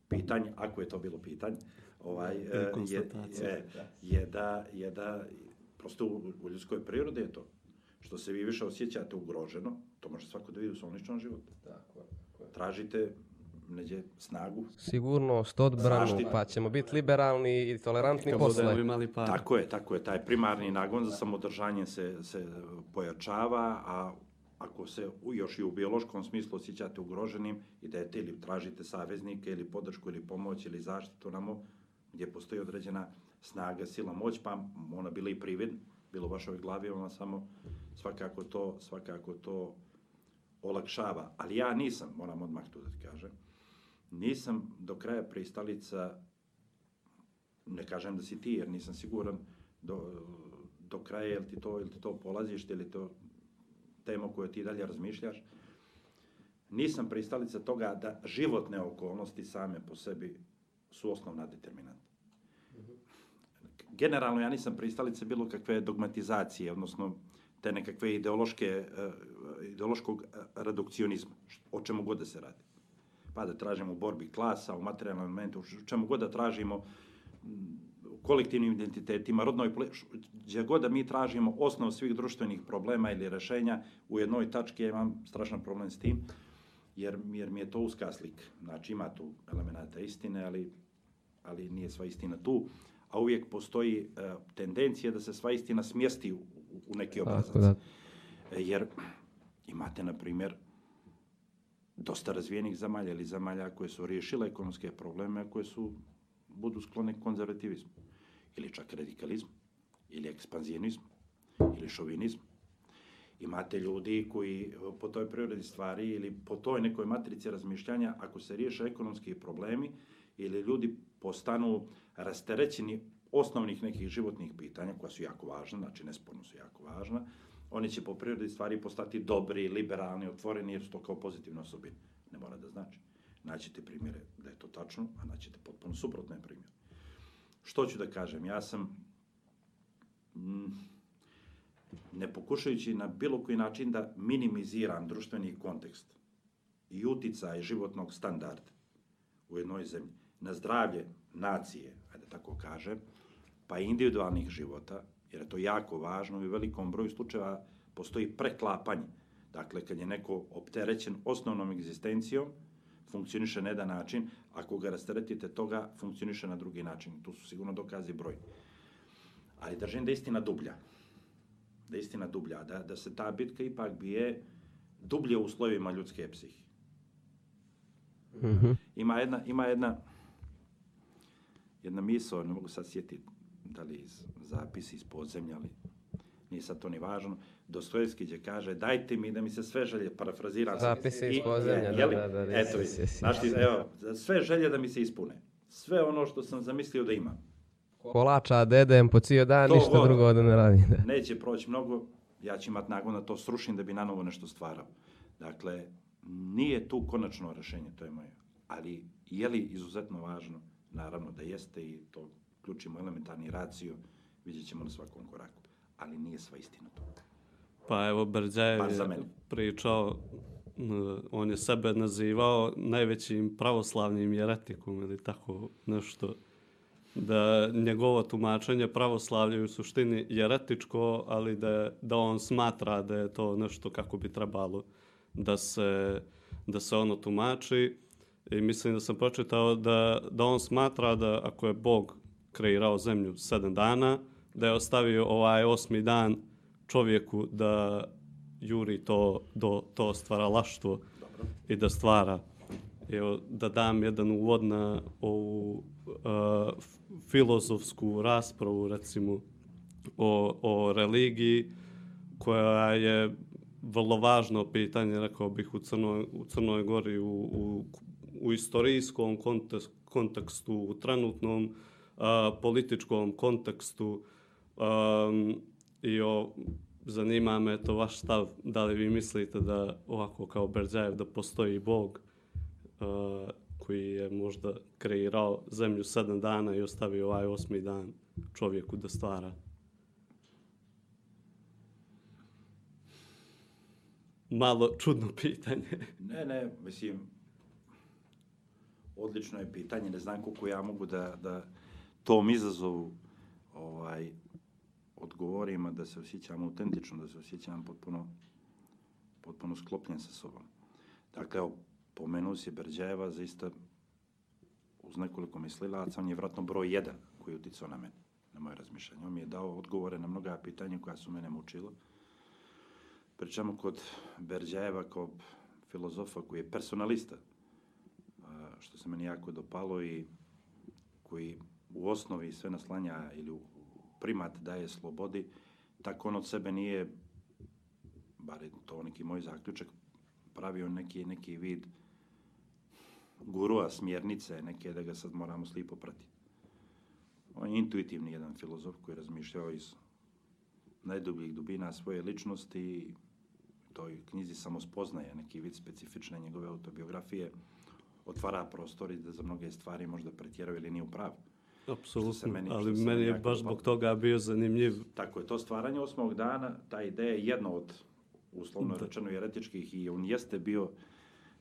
pitanje, ako je to bilo pitanje, ovaj, e, je, je, je, da, je da prosto u, u ljudskoj prirodi je to. Što se vi više osjećate ugroženo, to može svako da vidi u svom ličnom životu. Tražite neđe snagu. Sigurnost, odbranu, Zaštitu. pa ćemo biti liberalni i tolerantni budemo posle. imali para. Tako je, tako je. Taj primarni nagon za samodržanje se, se pojačava, a ako se još i u biološkom smislu osjećate ugroženim, idete ili tražite saveznike ili podršku ili pomoć ili zaštitu namo gdje postoji određena snaga, sila, moć, pa ona bila i privid, bilo u vašoj glavi, ona samo svakako to, svakako to olakšava. Ali ja nisam, moram odmah tu da kažem, nisam do kraja pristalica ne kažem da si ti, jer nisam siguran do, do kraja, jel ti to, jel ti to polazište, ili to tema o kojoj ti dalje razmišljaš. Nisam pristalica toga da životne okolnosti same po sebi su osnovna determinanta. Generalno ja nisam pristalica bilo kakve dogmatizacije, odnosno te nekakve ideološke, eh, ideološkog eh, redukcionizma, o čemu god da se radi. Pa da tražimo u borbi klasa, u materijalnom elementu, u čemu god da tražimo, kolektivnim identitetima, rodnoj, gdje god da mi tražimo osnov svih društvenih problema ili rešenja, u jednoj tački ja imam strašan problem s tim, jer, jer mi je to uska slika. Znači ima tu elemenata istine, ali, ali nije sva istina tu, a uvijek postoji e, tendencija da se sva istina smjesti u, u- neki Tako obrazac. da. E, Jer imate, na primjer, dosta razvijenih zemalja ili zemalja koje su riješile ekonomske probleme, a koje su, budu sklone konzervativizmu. Ili čak radikalizmu, ili ekspanzionizmu, ili šovinizmu. Imate ljudi koji e, po toj prirodi stvari ili po toj nekoj matrici razmišljanja, ako se riješe ekonomski problemi ili ljudi postanu rasterećeni osnovnih nekih životnih pitanja, koja su jako važna, znači nesporno su jako važna, oni će po prirodi stvari postati dobri, liberalni, otvoreni, jer su to kao pozitivne osobine. Ne mora da znači. Naćete primjere da je to tačno, a naćete potpuno suprotne primjere. Što ću da kažem? Ja sam mm, ne pokušajući na bilo koji način da minimiziram društveni kontekst i uticaj životnog standarda u jednoj zemlji na zdravlje nacije, ajde tako kažem, pa individualnih života, jer je to jako važno i u velikom broju slučajeva postoji preklapanje. Dakle, kad je neko opterećen osnovnom egzistencijom, funkcioniše na jedan način, ako ga rasteretite toga, funkcioniše na drugi način. Tu su sigurno dokazi broj. Ali držim da je istina dublja. Da je istina dublja, da, da se ta bitka ipak bije dublje u slovima ljudske psihi. Mhm. Ima jedna, ima jedna, jedna misao, ne mogu sad sjetiti da li iz zapisi iz podzemlja, ali nije sad to ni važno. Dostojevski gdje kaže, dajte mi da mi se sve želje, parafraziram. sad. Zapisi iz podzemlja, da, da, da, da, Eto, jesi, jesi, znaš ti, jesi. evo, sve želje da mi se ispune. Sve ono što sam zamislio da imam. Kolača dedem po cijel dan, To ništa god. drugo da ne radi. Da. Neće proći mnogo, ja ću imat nagon da to srušim da bi na novo nešto stvarao. Dakle, nije tu konačno rešenje, to je moje. Ali je li izuzetno važno? Naravno da jeste i to ključimo elementarni racio, vidjet ćemo na svakom koraku. Ali nije sva istina to. Pa evo, za je pričao, on je sebe nazivao najvećim pravoslavnim jeretikom ili tako nešto. Da njegovo tumačenje pravoslavlja u suštini jeretičko, ali da, da on smatra da je to nešto kako bi trebalo da se, da se ono tumači. I mislim da sam pročitao da, da on smatra da ako je Bog kreirao zemlju sedam dana, da je ostavio ovaj osmi dan čovjeku da juri to do to stvaralaštvo i da stvara. Evo, da dam jedan uvod na ovu uh, filozofsku raspravu, recimo, o, o religiji, koja je vrlo važno pitanje, rekao bih, u Crnoj, u Crnoj Gori, u, u, u istorijskom kontekstu, kontekstu, u trenutnom a, političkom kontekstu. Um, I o, zanima me to vaš stav, da li vi mislite da ovako kao Berđajev da postoji Bog a, koji je možda kreirao zemlju sedam dana i ostavio ovaj osmi dan čovjeku da stvara? Malo čudno pitanje. Ne, ne, mislim, odlično je pitanje, ne znam koliko ja mogu da, da tom izazovu ovaj, odgovorim, a da se osjećam autentično, da se osjećam potpuno, potpuno sklopljen sa sobom. Dakle, evo, pomenuo si Berđajeva, zaista uz nekoliko mislilaca, on je vratno broj jedan koji je uticao na mene, na moje razmišljanje. On mi je dao odgovore na mnoga pitanja koja su mene mučila. Pričamo kod Berđajeva kao filozofa koji je personalista, što se meni jako dopalo i koji u osnovi sve naslanja ili primat daje slobodi, tako on od sebe nije, bar je to neki moj zaključak, pravio neki, neki vid gurua, smjernice, neke da ga sad moramo slipo pratiti. On je intuitivni jedan filozof koji je razmišljao iz najdubljih dubina svoje ličnosti i toj knjizi samospoznaje, neki vid specifične njegove autobiografije, otvara prostor i da za mnoge stvari možda pretjerao ili nije u pravu. Apsolutno, meni- ali što meni je baš zbog toga bio zanimljiv. Tako je, to stvaranje osmog dana, ta ideja je jedna od, uslovno Da. rečeno, jeretičkih i on jeste bio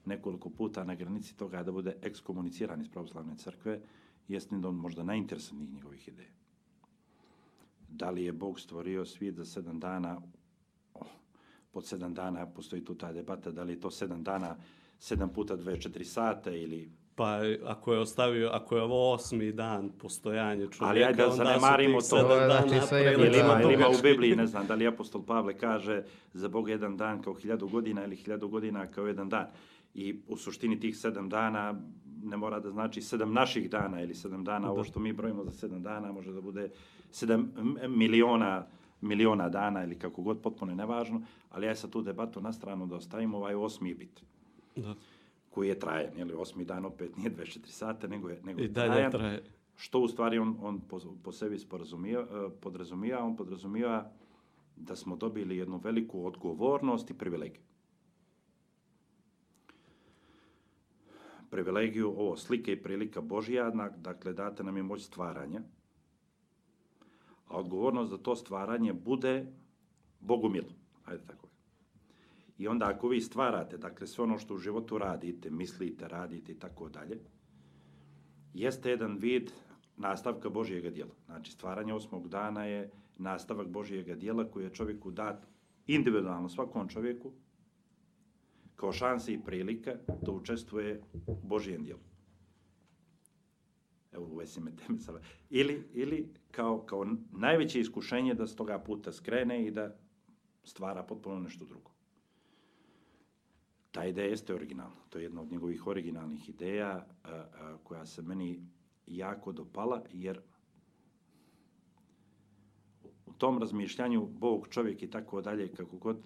nekoliko puta na granici toga da bude ekskomuniciran iz pravoslavne crkve, jeste da on možda najinteresantnijih njegovih ideja. Da li je Bog stvorio svijet za sedam dana, oh, pod sedam dana postoji tu ta debata, da li je to sedam dana, sedam puta 24 sata ili Pa ako je ostavio, ako je ovo osmi dan postojanje čovjeka, Ali ajde da onda su zanemarimo tih to. je, dana znači, sve Ili ima, ili ima u. Bibliji, ne znam, da li apostol Pavle kaže za Boga jedan dan kao hiljadu godina ili hiljadu godina kao jedan dan. I u suštini tih sedam dana ne mora da znači sedam naših dana ili sedam dana, ovo što mi brojimo za sedam dana može da bude sedam miliona miliona dana ili kako god, potpuno je nevažno, ali ja sad tu debatu na stranu da ostavimo ovaj osmi bit Da. Koji je trajan, ili osmi dan opet nije 24 sata, nego je, nego I je dalje trajan. traje. Što u stvari on, on po, po sebi sporazumija, eh, podrazumija? On podrazumija da smo dobili jednu veliku odgovornost i privilegiju. Privilegiju, ovo, slike i prilika Božja, na- dakle, date nam je moć stvaranja, a odgovornost da to stvaranje bude Bogumilo. Ajde tako. I onda ako vi stvarate, dakle, sve ono što u životu radite, mislite, radite i tako dalje, jeste jedan vid nastavka Božijega dijela. Znači, stvaranje osmog dana je nastavak Božijega dijela koji je čovjeku dat individualno, svakom čovjeku, kao šanse i prilika da učestvuje u Božijem dijelu. Evo, uvesi me teme sada. Ili, ili kao, kao najveće iskušenje da s toga puta skrene i da stvara potpuno nešto drugo. Ta ideja jeste originalna. To je jedna od njegovih originalnih ideja a, a, koja se meni jako dopala, jer u tom razmišljanju Bog, čovjek i tako dalje, kako god,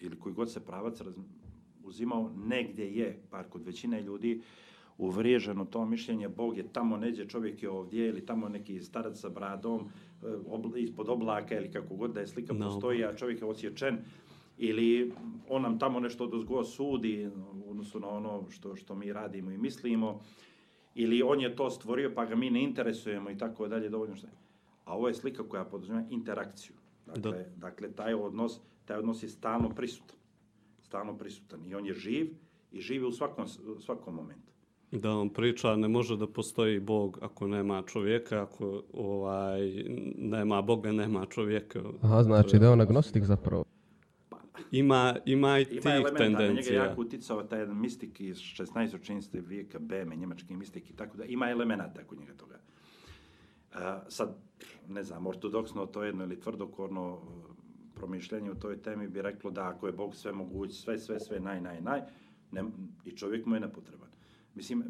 ili koji god se pravac raz, uzimao, negdje je, par kod većine ljudi, uvriježeno to mišljenje, Bog je tamo neđe, čovjek je ovdje, ili tamo neki starac sa bradom, e, obl- ispod oblaka, ili kako god da je slika No. postoji, a čovjek je osječen, ili on nam tamo nešto odozgo sudi u odnosu na ono što, što mi radimo i mislimo, ili on je to stvorio pa ga mi ne interesujemo i tako dalje, dovoljno što je. A ovo je slika koja podrazumijeva interakciju. Dakle, Da. dakle, taj odnos, taj odnos je stalno prisutan. Stalno prisutan. I on je živ i živi u svakom, u svakom momentu. Da on priča, ne može da postoji Bog ako nema čovjeka, ako ovaj, nema Boga, nema čovjeka. Aha, znači da je on agnostik zapravo. Ima, ima i Ima tih elementa, na njega je tendencija. jako uticao taj jedan mistik iz 16. činjenice vijeka, Beme, njemački mistik i tako da, ima elemenata kod njega toga. A, sad, ne znam, ortodoksno to jedno ili tvrdokorno uh, promišljanje u toj temi bi reklo da ako je Bog sve moguć, sve, sve, sve, naj, naj, naj, ne, i čovjek mu je nepotreban. Mislim,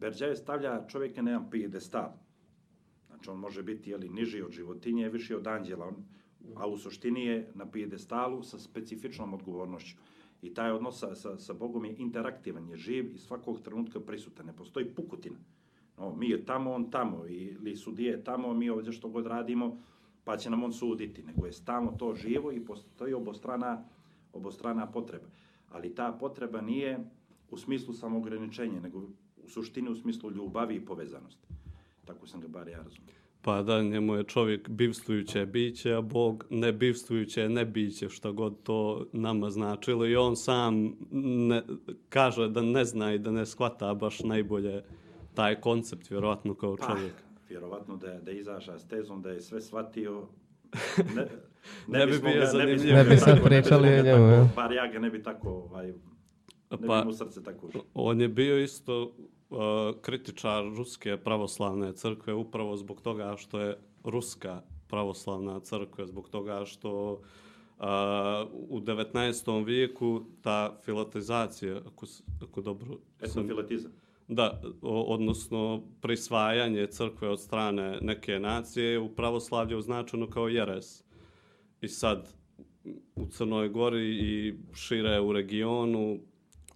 Berđaje stavlja čovjeka na jedan pijedestal. Znači, on može biti jeli, niži od životinje, viši od anđela, on, a u suštini je na pijedestalu sa specifičnom odgovornošću. I taj odnos sa, sa, sa Bogom je interaktivan, je živ i svakog trenutka prisutan. Ne postoji pukutina. No, mi je tamo, on tamo, ili sudije je tamo, mi ovdje što god radimo, pa će nam on suditi. Nego je stalno to živo i postoji obostrana, obostrana potreba. Ali ta potreba nije u smislu samograničenja, nego u suštini u smislu ljubavi i povezanosti. Tako sam ga bar ja razumio. Pa da, njemu je čovjek bivstvujuće biće, a Bog ne bivstvujuće ne biće, što god to nama značilo. I on sam ne, kaže da ne zna i da ne shvata baš najbolje taj koncept, vjerovatno kao čovjek. Pa, vjerovatno da je, da je izašao s tezom, da je sve shvatio, ne, Ne bi bismo bio zanimljiv. Ne bi sad tako- pričali o njemu, tako- ja. Bar ja ga ne bi tako, ovaj, ne Pa- bi mu srce tako ušlo. On je bio isto kritičar Ruske pravoslavne crkve upravo zbog toga što je Ruska pravoslavna crkva, zbog toga što uh, u 19. vijeku ta filatizacija, ako, ako dobro. Etnofilatizam. Da, o, odnosno prisvajanje crkve od strane neke nacije je u pravoslavlju označeno kao jeres. I sad u Crnoj Gori i šire u regionu,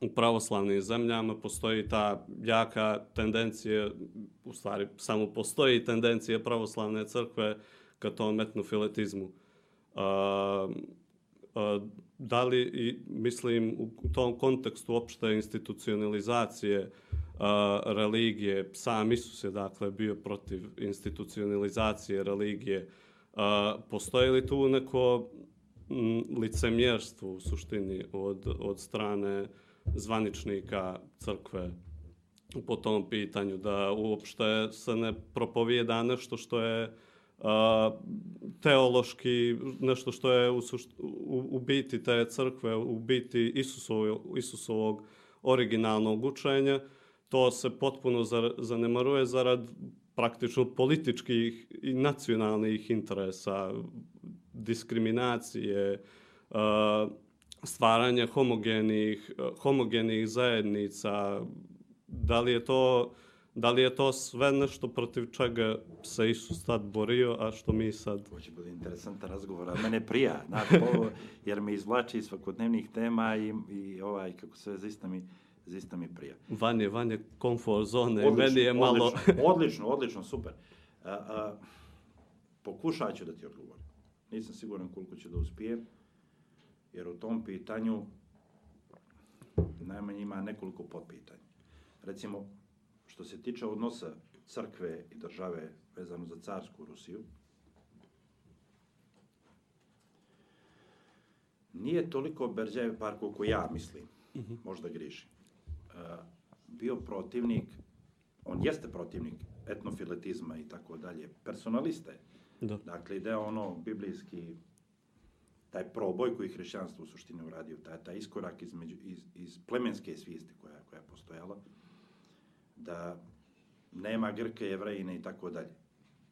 u pravoslavnim zemljama postoji ta jaka tendencija, u stvari samo postoji tendencija pravoslavne crkve ka tom etnofiletizmu. A, a, da li, i, mislim, u tom kontekstu opšte institucionalizacije a, religije, sam Isus je dakle bio protiv institucionalizacije religije, a, postoji li tu neko licemjerstvo u suštini od, od strane zvaničnika crkve po tom pitanju, da uopšte se ne propovijeda nešto što je a, teološki, nešto što je u, sušt, u, u biti te crkve, u biti Isusovog, Isusovog originalnog učenja, to se potpuno zanemaruje zarad praktično političkih i nacionalnih interesa, diskriminacije, a, stvaranja homogenih, homogenih zajednica, da li je to da li je to sve nešto protiv čega se Isus tad borio, a što mi sad... Ovo će bude interesantan razgovor, a mene prija, znate, ovo, jer me izvlači iz svakodnevnih tema i, i ovaj, kako se zaista mi, zaista mi prija. Vanje, vanje, komfort zone, meni je malo... Odlično, odlično, odlično, super. A, a, pokušat ću da ti odgovorim. Nisam siguran koliko ću da uspijem, jer u tom pitanju najmanje ima nekoliko potpitanja. Recimo, što se tiče odnosa crkve i države vezano za carsku Rusiju, nije toliko Berđajev par koliko ja mislim, možda grišim, e, bio protivnik, on jeste protivnik etnofiletizma i tako dalje, personalista je. Da. Dakle, ide ono biblijski, taj proboj koji je hrišćanstvo u suštini uradio, taj, taj iskorak između, iz, iz plemenske svijesti koja, koja je postojala, da nema Grke, Jevrejine i tako dalje.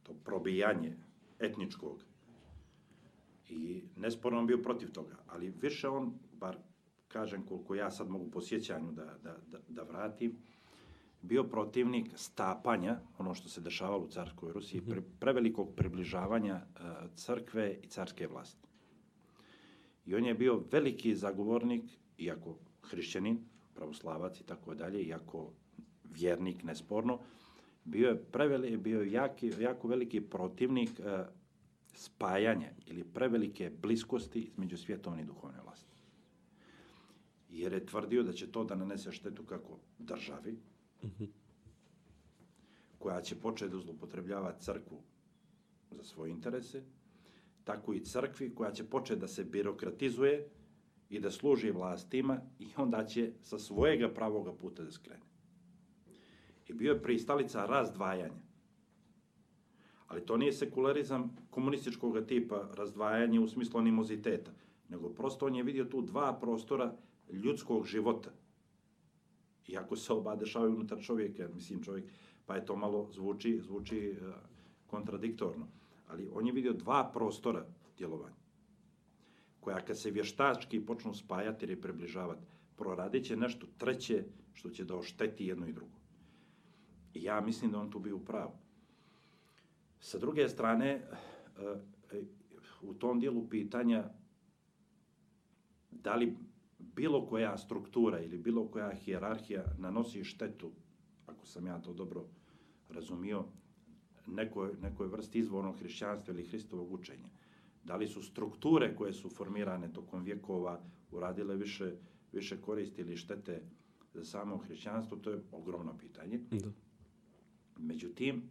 To probijanje etničkog. I nesporno on bio protiv toga, ali više on, bar kažem koliko ja sad mogu po sjećanju da, da, da, da vratim, bio protivnik stapanja, ono što se dešavalo u carskoj Rusiji, pre, prevelikog približavanja uh, crkve i carske vlasti. I on je bio veliki zagovornik, iako hrišćanin, pravoslavac i tako dalje, iako vjernik, nesporno, bio je, preveli, bio jaki, jako veliki protivnik e, spajanja ili prevelike bliskosti između svjetovne i duhovne vlasti. Jer je tvrdio da će to da nanese štetu kako državi, koja će početi da zlopotrebljava crkvu za svoje interese, tako i crkvi koja će početi da se birokratizuje i da služi vlastima i onda će sa svojega pravoga puta da skrene. I bio je pristalica razdvajanja. Ali to nije sekularizam komunističkog tipa, razdvajanje u smislu animoziteta, nego prosto on je vidio tu dva prostora ljudskog života. Iako se oba dešavaju unutar čovjeka, mislim čovjek, pa je to malo zvuči, zvuči uh, kontradiktorno. Ali on je vidio dva prostora djelovanja, koja kad se vještački počnu spajati ili približavati, proradit će nešto treće što će da ošteti jedno i drugo. I ja mislim da on tu bio u pravu. Sa druge strane, e, e, u tom dijelu pitanja da li bilo koja struktura ili bilo koja hijerarhija nanosi štetu, ako sam ja to dobro razumio, nekoj, nekoj vrsti izvornog hrišćanstva ili Hristovog učenja. Da li su strukture koje su formirane tokom vjekova uradile više, više koristi ili štete za samo hrišćanstvo, to je ogromno pitanje. Da. Međutim,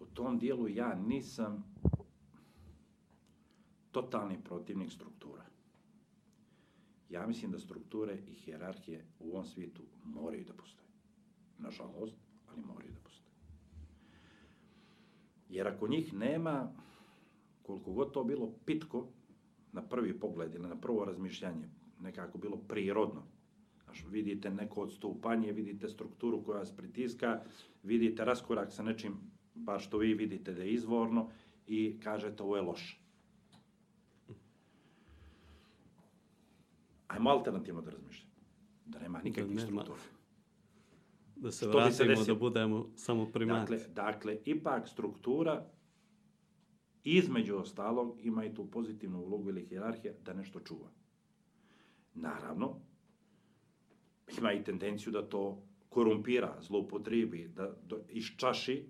u tom dijelu ja nisam totalni protivnik struktura. Ja mislim da strukture i hijerarhije u ovom svijetu moraju da postoje. Nažalost, ali moraju da. Jer ako njih nema, koliko god to bilo pitko, na prvi pogled ili na prvo razmišljanje, nekako bilo prirodno, Znaš, vidite neko odstupanje, vidite strukturu koja vas pritiska, vidite raskorak sa nečim, baš što vi vidite da je izvorno i kažete ovo je loše. Ajmo alternativno da razmišljamo. Da nema nikakvih Da nema. struktura. Da se se vratimo, desilo? da budemo samo primati. Dakle, dakle, ipak struktura između ostalog ima i tu pozitivnu ulogu ili hijerarhija da nešto čuva. Naravno, ima i tendenciju da to korumpira, zloupotribi, da do, iščaši,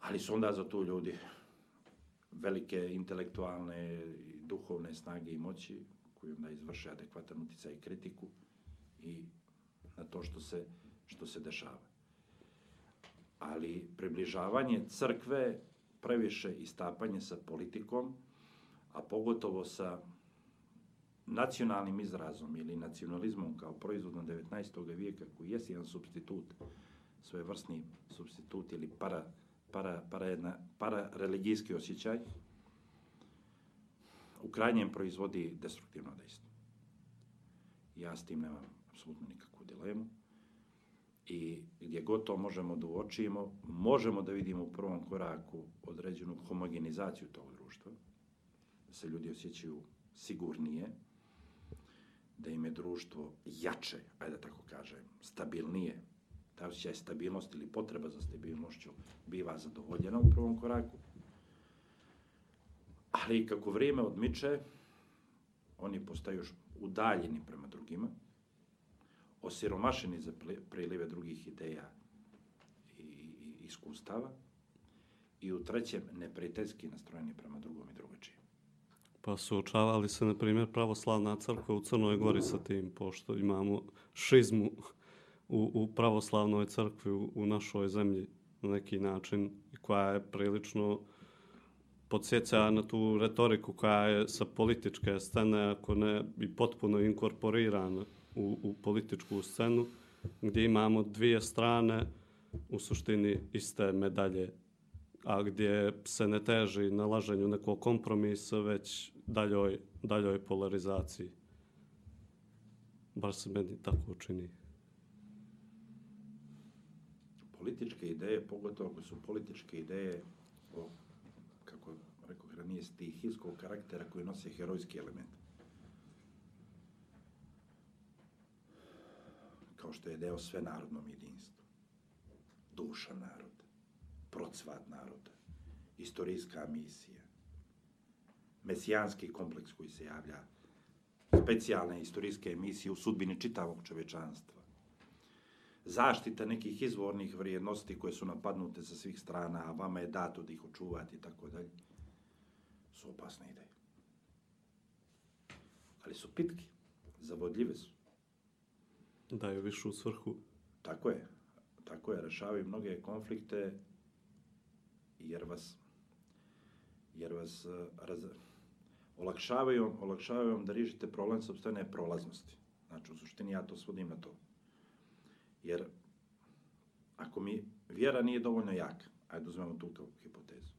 ali su onda za tu ljudi velike intelektualne i duhovne snage i moći koji onda izvrše adekvatan uticaj i kritiku i na to što se, što se dešava. Ali približavanje crkve previše istapanje sa politikom, a pogotovo sa nacionalnim izrazom ili nacionalizmom kao proizvodom 19. vijeka koji jest jedan substitut, svojevrsni substitut ili para, para, para, jedna, para religijski osjećaj, u krajnjem proizvodi destruktivno dejstvo. Ja s tim nemam apsolutno nikakvu dilemu. I gdje god to možemo da uočimo, možemo da vidimo u prvom koraku određenu homogenizaciju tog društva, da se ljudi osjećaju sigurnije, da im je društvo jače, ajde da tako kažem, stabilnije, ta osjećaj stabilnosti ili potreba za stabilnošću biva zadovoljena u prvom koraku. Ali kako vrijeme odmiče, oni postaju još udaljeni prema drugima, osiromašeni za prilive drugih ideja i, iskustava i u trećem neprijateljski nastrojeni prema drugom i drugačijem. Pa suočavali se, na primjer, pravoslavna crkva u Crnoj Gori sa tim, pošto imamo šizmu u, u pravoslavnoj crkvi u, u našoj zemlji na neki način, koja je prilično podsjeća na tu retoriku koja je sa političke scene, ako ne i potpuno inkorporirana u, u političku scenu, gdje imamo dvije strane, u suštini iste medalje, a gdje se ne teži nalaženju nekog kompromisa, već daljoj, daljoj polarizaciji. Bar se meni tako čini. Političke ideje, pogotovo ako su političke ideje o, kako rekao ranije, stihijskog karaktera koji nose herojski element. Kao što je deo sve narodnom jedinstvu. Duša naroda, procvat naroda, istorijska misija, mesijanski kompleks koji se javlja specijalne istorijske emisije u sudbini čitavog čovečanstva. Zaštita nekih izvornih vrijednosti koje su napadnute sa svih strana, a vama je dato da ih očuvate i tako dalje, su opasne ideje. Ali su pitki, zavodljive su. Daju višu svrhu. Tako je. Tako je, rešavaju mnoge konflikte jer vas jer vas uh, raz, olakšavaju, olakšavaju vam da riješite problem sobstvene prolaznosti. Znači, u suštini ja to svodim na to. Jer ako mi vjera nije dovoljno jaka, ajde uzmemo tu kao hipotezu,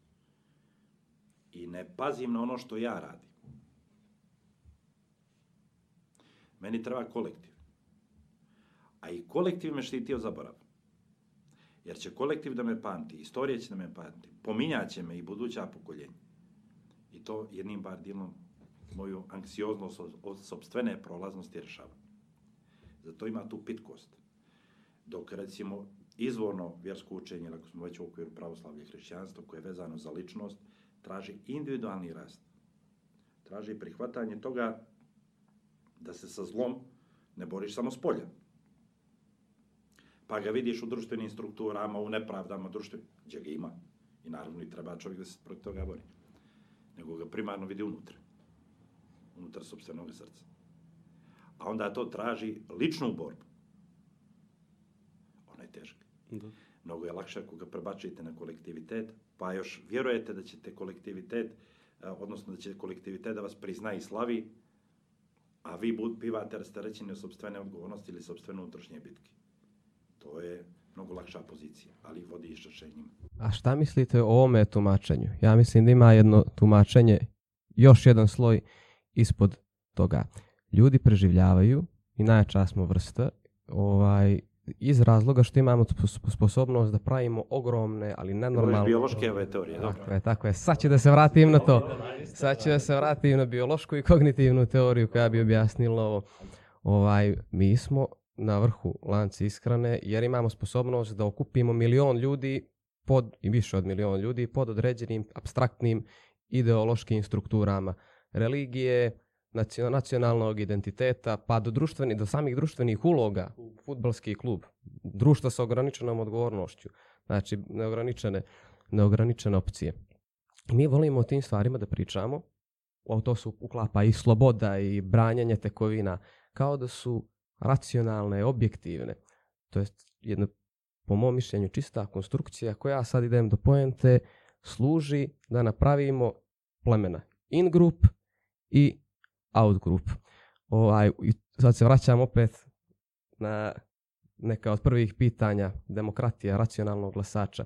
i ne pazim na ono što ja radim, meni treba kolektiv. A i kolektiv me štiti od zaborava. Jer će kolektiv da me pamti, istorija će da me pamti, pominjaće me i buduća pokoljenja. I to jednim bar dilom moju anksioznost od, od sobstvene prolaznosti rešava. Zato ima tu pitkost. Dok, recimo, izvorno vjersko učenje, ako smo već u okviru pravoslavlja i hrišćanstva, koje je vezano za ličnost, traži individualni rast. Traži prihvatanje toga da se sa zlom ne boriš samo s polja. Pa ga vidiš u društvenim strukturama, u nepravdama društvenim, gdje ga ima. I naravno i treba čovjek da se protiv toga bori. Nego ga primarno vidi unutra. Unutar sobstvenog srca. A onda to traži ličnu borbu. Ona je teška. Da. Mnogo je lakše ako ga prebačite na kolektivitet, pa još vjerujete da ćete kolektivitet, eh, odnosno da će kolektivitet da vas prizna i slavi, a vi bivate rasterećeni od sobstvene odgovornosti ili sobstvene unutrašnje bitke. To je mnogo lakša pozicija, ali vodi iščašenjima. A šta mislite o ovome tumačenju? Ja mislim da ima jedno tumačenje, još jedan sloj ispod toga. Ljudi preživljavaju i najjača smo vrsta ovaj, iz razloga što imamo sp- sposobnost da pravimo ogromne, ali nenormalne... biološke ove teorije, dobro. Tako je, tako je. Sad ću da se vratim na to. Sad ću da se vratim na biološku i kognitivnu teoriju koja bi objasnila ovo. Ovaj, mi smo na vrhu lanci ishrane jer imamo sposobnost da okupimo milion ljudi pod, i više od milion ljudi pod određenim abstraktnim ideološkim strukturama. Religije, nacio- nacionalnog identiteta, pa do, društveni, do samih društvenih uloga, futbalski klub, društva sa ograničenom odgovornošću, znači neograničene, neograničene opcije. Mi volimo o tim stvarima da pričamo, o to su uklapa i sloboda i branjanje tekovina, kao da su racionalne, objektivne. To je jedna, po mom mišljenju, čista konstrukcija koja sad idem do poente, služi da napravimo plemena in group i out group. Ovaj, sad se vraćam opet na neka od prvih pitanja demokratija, racionalnog glasača.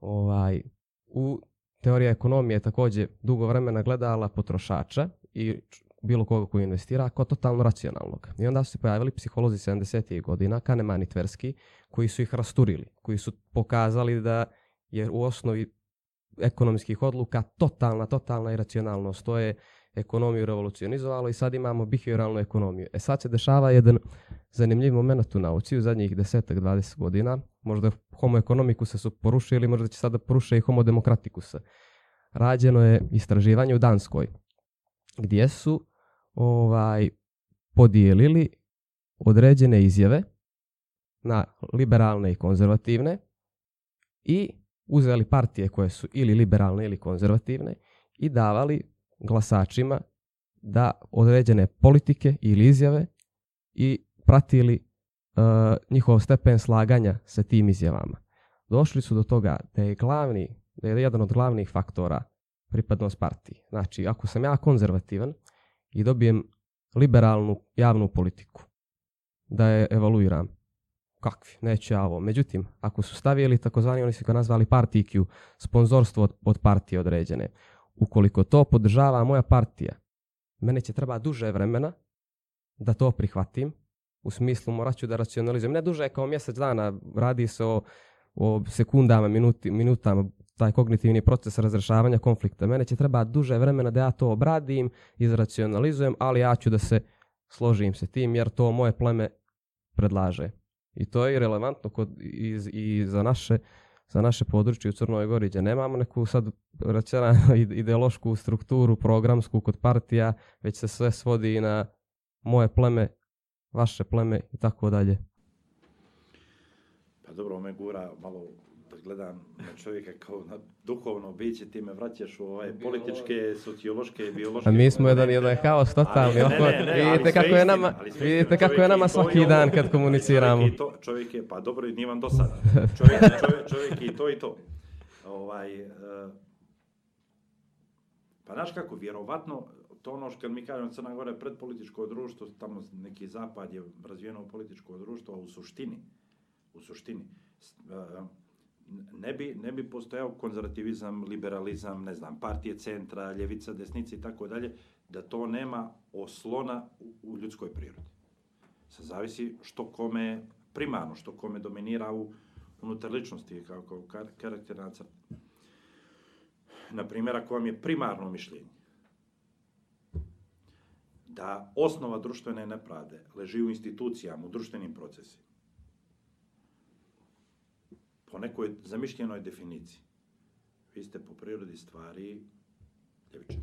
Ovaj, u teorija ekonomije je također dugo vremena gledala potrošača i bilo koga koji investira kao totalno racionalnog. I onda su se pojavili psiholozi 70. godina, Kahneman i Tversky, koji su ih rasturili, koji su pokazali da je u osnovi ekonomskih odluka totalna, totalna iracionalnost. To je ekonomiju revolucionizovalo i sad imamo behavioralnu ekonomiju. E sad se dešava jedan zanimljiv moment u nauci u zadnjih desetak, 20 godina. Možda homo economicuse su porušili, možda će sada poruše i homo demokraticuse. Rađeno je istraživanje u Danskoj gdje su ovaj podijelili određene izjave na liberalne i konzervativne i uzeli partije koje su ili liberalne ili konzervativne i davali glasačima da određene politike ili izjave i pratili uh, njihov stepen slaganja sa tim izjavama. Došli su do toga da je glavni, da je jedan od glavnih faktora pripadnost partiji. Znači, ako sam ja konzervativan i dobijem liberalnu javnu politiku, da je evaluiram, kakvi, neću ja ovo. Međutim, ako su stavili takozvani, oni su ga nazvali party Q, sponzorstvo od, od partije određene, ukoliko to podržava moja partija, mene će treba duže vremena da to prihvatim, u smislu morat ću da racionalizujem. Ne duže kao mjesec dana, radi se o, o sekundama, minuti, minutama, taj kognitivni proces razrešavanja konflikta. Mene će treba duže vremena da ja to obradim, izracionalizujem, ali ja ću da se složim se tim jer to moje pleme predlaže. I to je relevantno kod, i, i za naše za naše područje u Crnoj Gori, gdje nemamo neku sad racionalnu ideološku strukturu programsku kod partija, već se sve svodi na moje pleme, vaše pleme i tako dalje. Pa dobro, me gura malo gledam na čovjeka kao na duhovno biće, ti me vraćaš u ovaj političke, sociološke, biološke... A mi smo jedan, jedan haos totalni. Ali, ne, ne, ne, vidite kako je nama, vidite kako je nama svaki dan kad komuniciramo. Čovjek i to, čovjek je, pa dobro, nije vam do sada. Čovjek, čovjek, čovjek i to i to. Ovaj, e, pa znaš kako, vjerovatno, to ono što kad mi kažemo Crna Gora je predpolitičko društvo, tamo neki zapad je razvijeno političko društvo, a u suštini, u suštini, e, ne bi, ne bi postojao konzervativizam, liberalizam, ne znam, partije centra, ljevica, desnica i tako dalje, da to nema oslona u, u ljudskoj prirodi. Sad zavisi što kome primarno, što kome dominira u unutar ličnosti, kao, kao kar, karakterna crta. Naprimjer, ako vam je primarno mišljenje da osnova društvene nepravde leži u institucijama, u društvenim procesima, po nekoj zamišljenoj definiciji, vi ste po prirodi stvari ljevičari.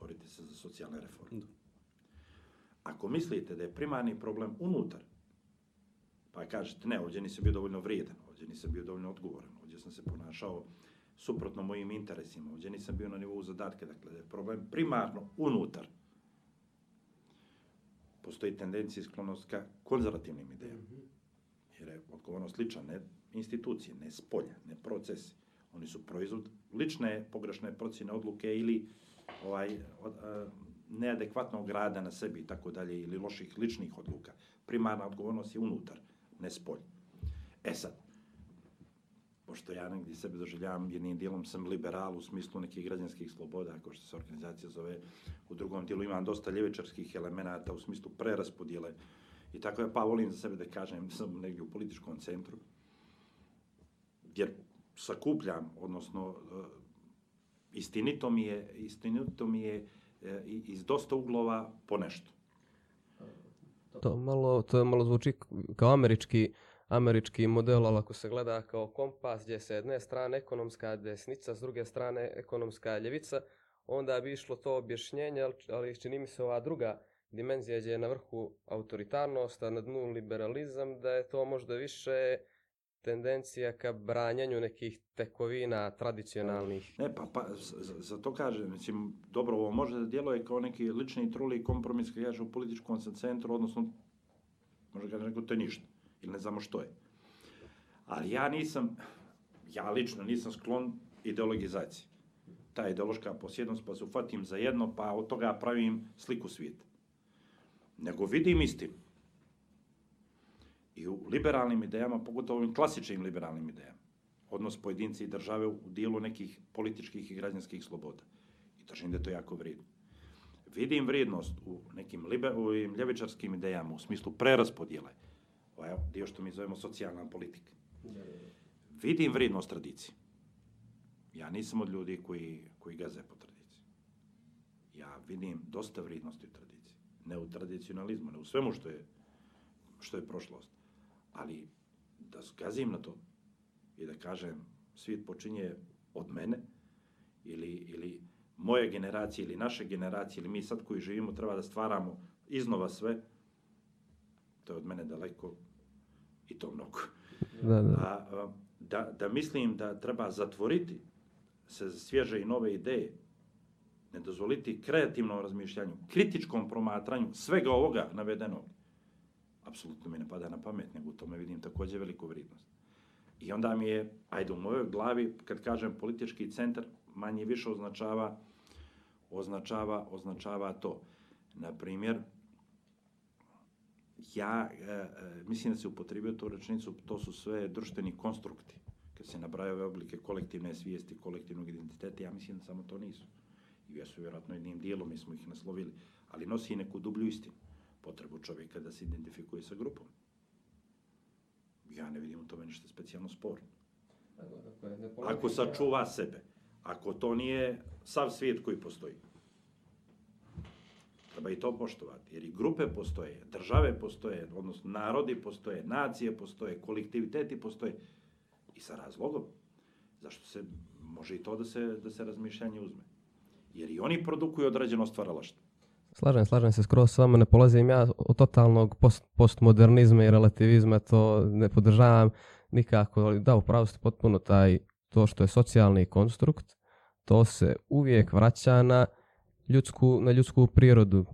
Borite se za socijalne reforme. Ako mislite da je primarni problem unutar, pa kažete, ne, ovdje nisam bio dovoljno vrijedan, ovdje nisam bio dovoljno odgovoran, ovdje sam se ponašao suprotno mojim interesima, ovdje nisam bio na nivou zadatke, dakle, da je problem primarno unutar. Postoji tendencija i sklonost ka konzervativnim idejama. Jer je odgovornost lična, ne institucije, ne spolja, ne procesi. Oni su proizvod lične pogrešne procjene odluke ili ovaj, od, a, neadekvatnog rada na sebi i tako dalje ili loših ličnih odluka. Primarna odgovornost je unutar, ne spolja. E sad, pošto ja negdje sebe doživljavam, jednim dijelom sam liberal u smislu nekih građanskih sloboda, kao što se organizacija zove, u drugom dijelu imam dosta ljevičarskih elemenata u smislu preraspodjele i tako je, pa volim za sebe da kažem, sam negdje u političkom centru, jer sakupljam, odnosno e, istinito mi je, istinito mi je e, iz dosta uglova po nešto. To malo, to malo zvuči kao američki, američki model, ali ako se gleda kao kompas gdje se jedne strane ekonomska desnica, s druge strane ekonomska ljevica, onda bi išlo to objašnjenje, ali čini mi se ova druga dimenzija gdje je na vrhu autoritarnost, a na dnu liberalizam, da je to možda više tendencija ka branjanju nekih tekovina tradicionalnih. Ne, pa, pa za, to kažem, mislim, dobro, ovo može da djeluje kao neki lični truli kompromis kad kaže u političkom centru, odnosno, može kaže neko to je ništa, ili ne znamo što je. Ali ja nisam, ja lično nisam sklon ideologizaciji. Ta ideološka posjednost, pa se ufatim za jedno, pa od toga pravim sliku svijeta. Nego vidim istinu. I u liberalnim idejama, pogotovo ovim klasičnim liberalnim idejama, odnos pojedinci i države u dijelu nekih političkih i građanskih sloboda. I držim da je to jako vrijedno. Vidim vrijednost u nekim liber, u ovim ljevičarskim idejama u smislu preraspodjele, ovaj dio što mi zovemo socijalna politika. Vidim vrijednost tradicije. Ja nisam od ljudi koji, koji gaze po tradiciji. Ja vidim dosta vrijednosti u tradiciji. Ne u tradicionalizmu, ne u svemu što je, što je prošlost. Ali da gazim na to, i da kažem svijet počinje od mene ili, ili moje generacije ili naše generacije ili mi sad koji živimo treba da stvaramo iznova sve, to je od mene daleko i to mnogo. Da, da. A, a, da, da mislim da treba zatvoriti se za svježe i nove ideje, ne dozvoliti kreativnom razmišljanju, kritičkom promatranju svega ovoga navedenog, apsolutno mi ne pada na pamet, nego u tome vidim također veliku vrijednost. I onda mi je, ajde u mojoj glavi, kad kažem politički centar, manje više označava, označava, označava to. Na primjer, ja e, e, mislim da se upotrebio tu rečenicu, to su sve društveni konstrukti. Kad se nabraju ove oblike kolektivne svijesti, kolektivnog identiteta, ja mislim da samo to nisu. I jesu vjerojatno jednim dijelom, mi smo ih naslovili, ali nosi i neku dublju istinu. Potrebu čovjeka da se identifikuje sa grupom. Ja ne vidim u tome ništa specijalno sporno. Ako sačuva sebe, ako to nije sav svijet koji postoji. Treba i to poštovati, jer i grupe postoje, države postoje, odnosno narodi postoje, nacije postoje, kolektiviteti postoje i sa razlogom. Zašto se, može i to da se, da se razmišljanje uzme. Jer i oni produkuju određeno stvaralaštvo. Slažem, slažem se skroz s vama, ne polazim ja od totalnog post, postmodernizma i relativizma, to ne podržavam nikako, ali da, upravo ste potpuno taj, to što je socijalni konstrukt, to se uvijek vraća na ljudsku, na ljudsku prirodu.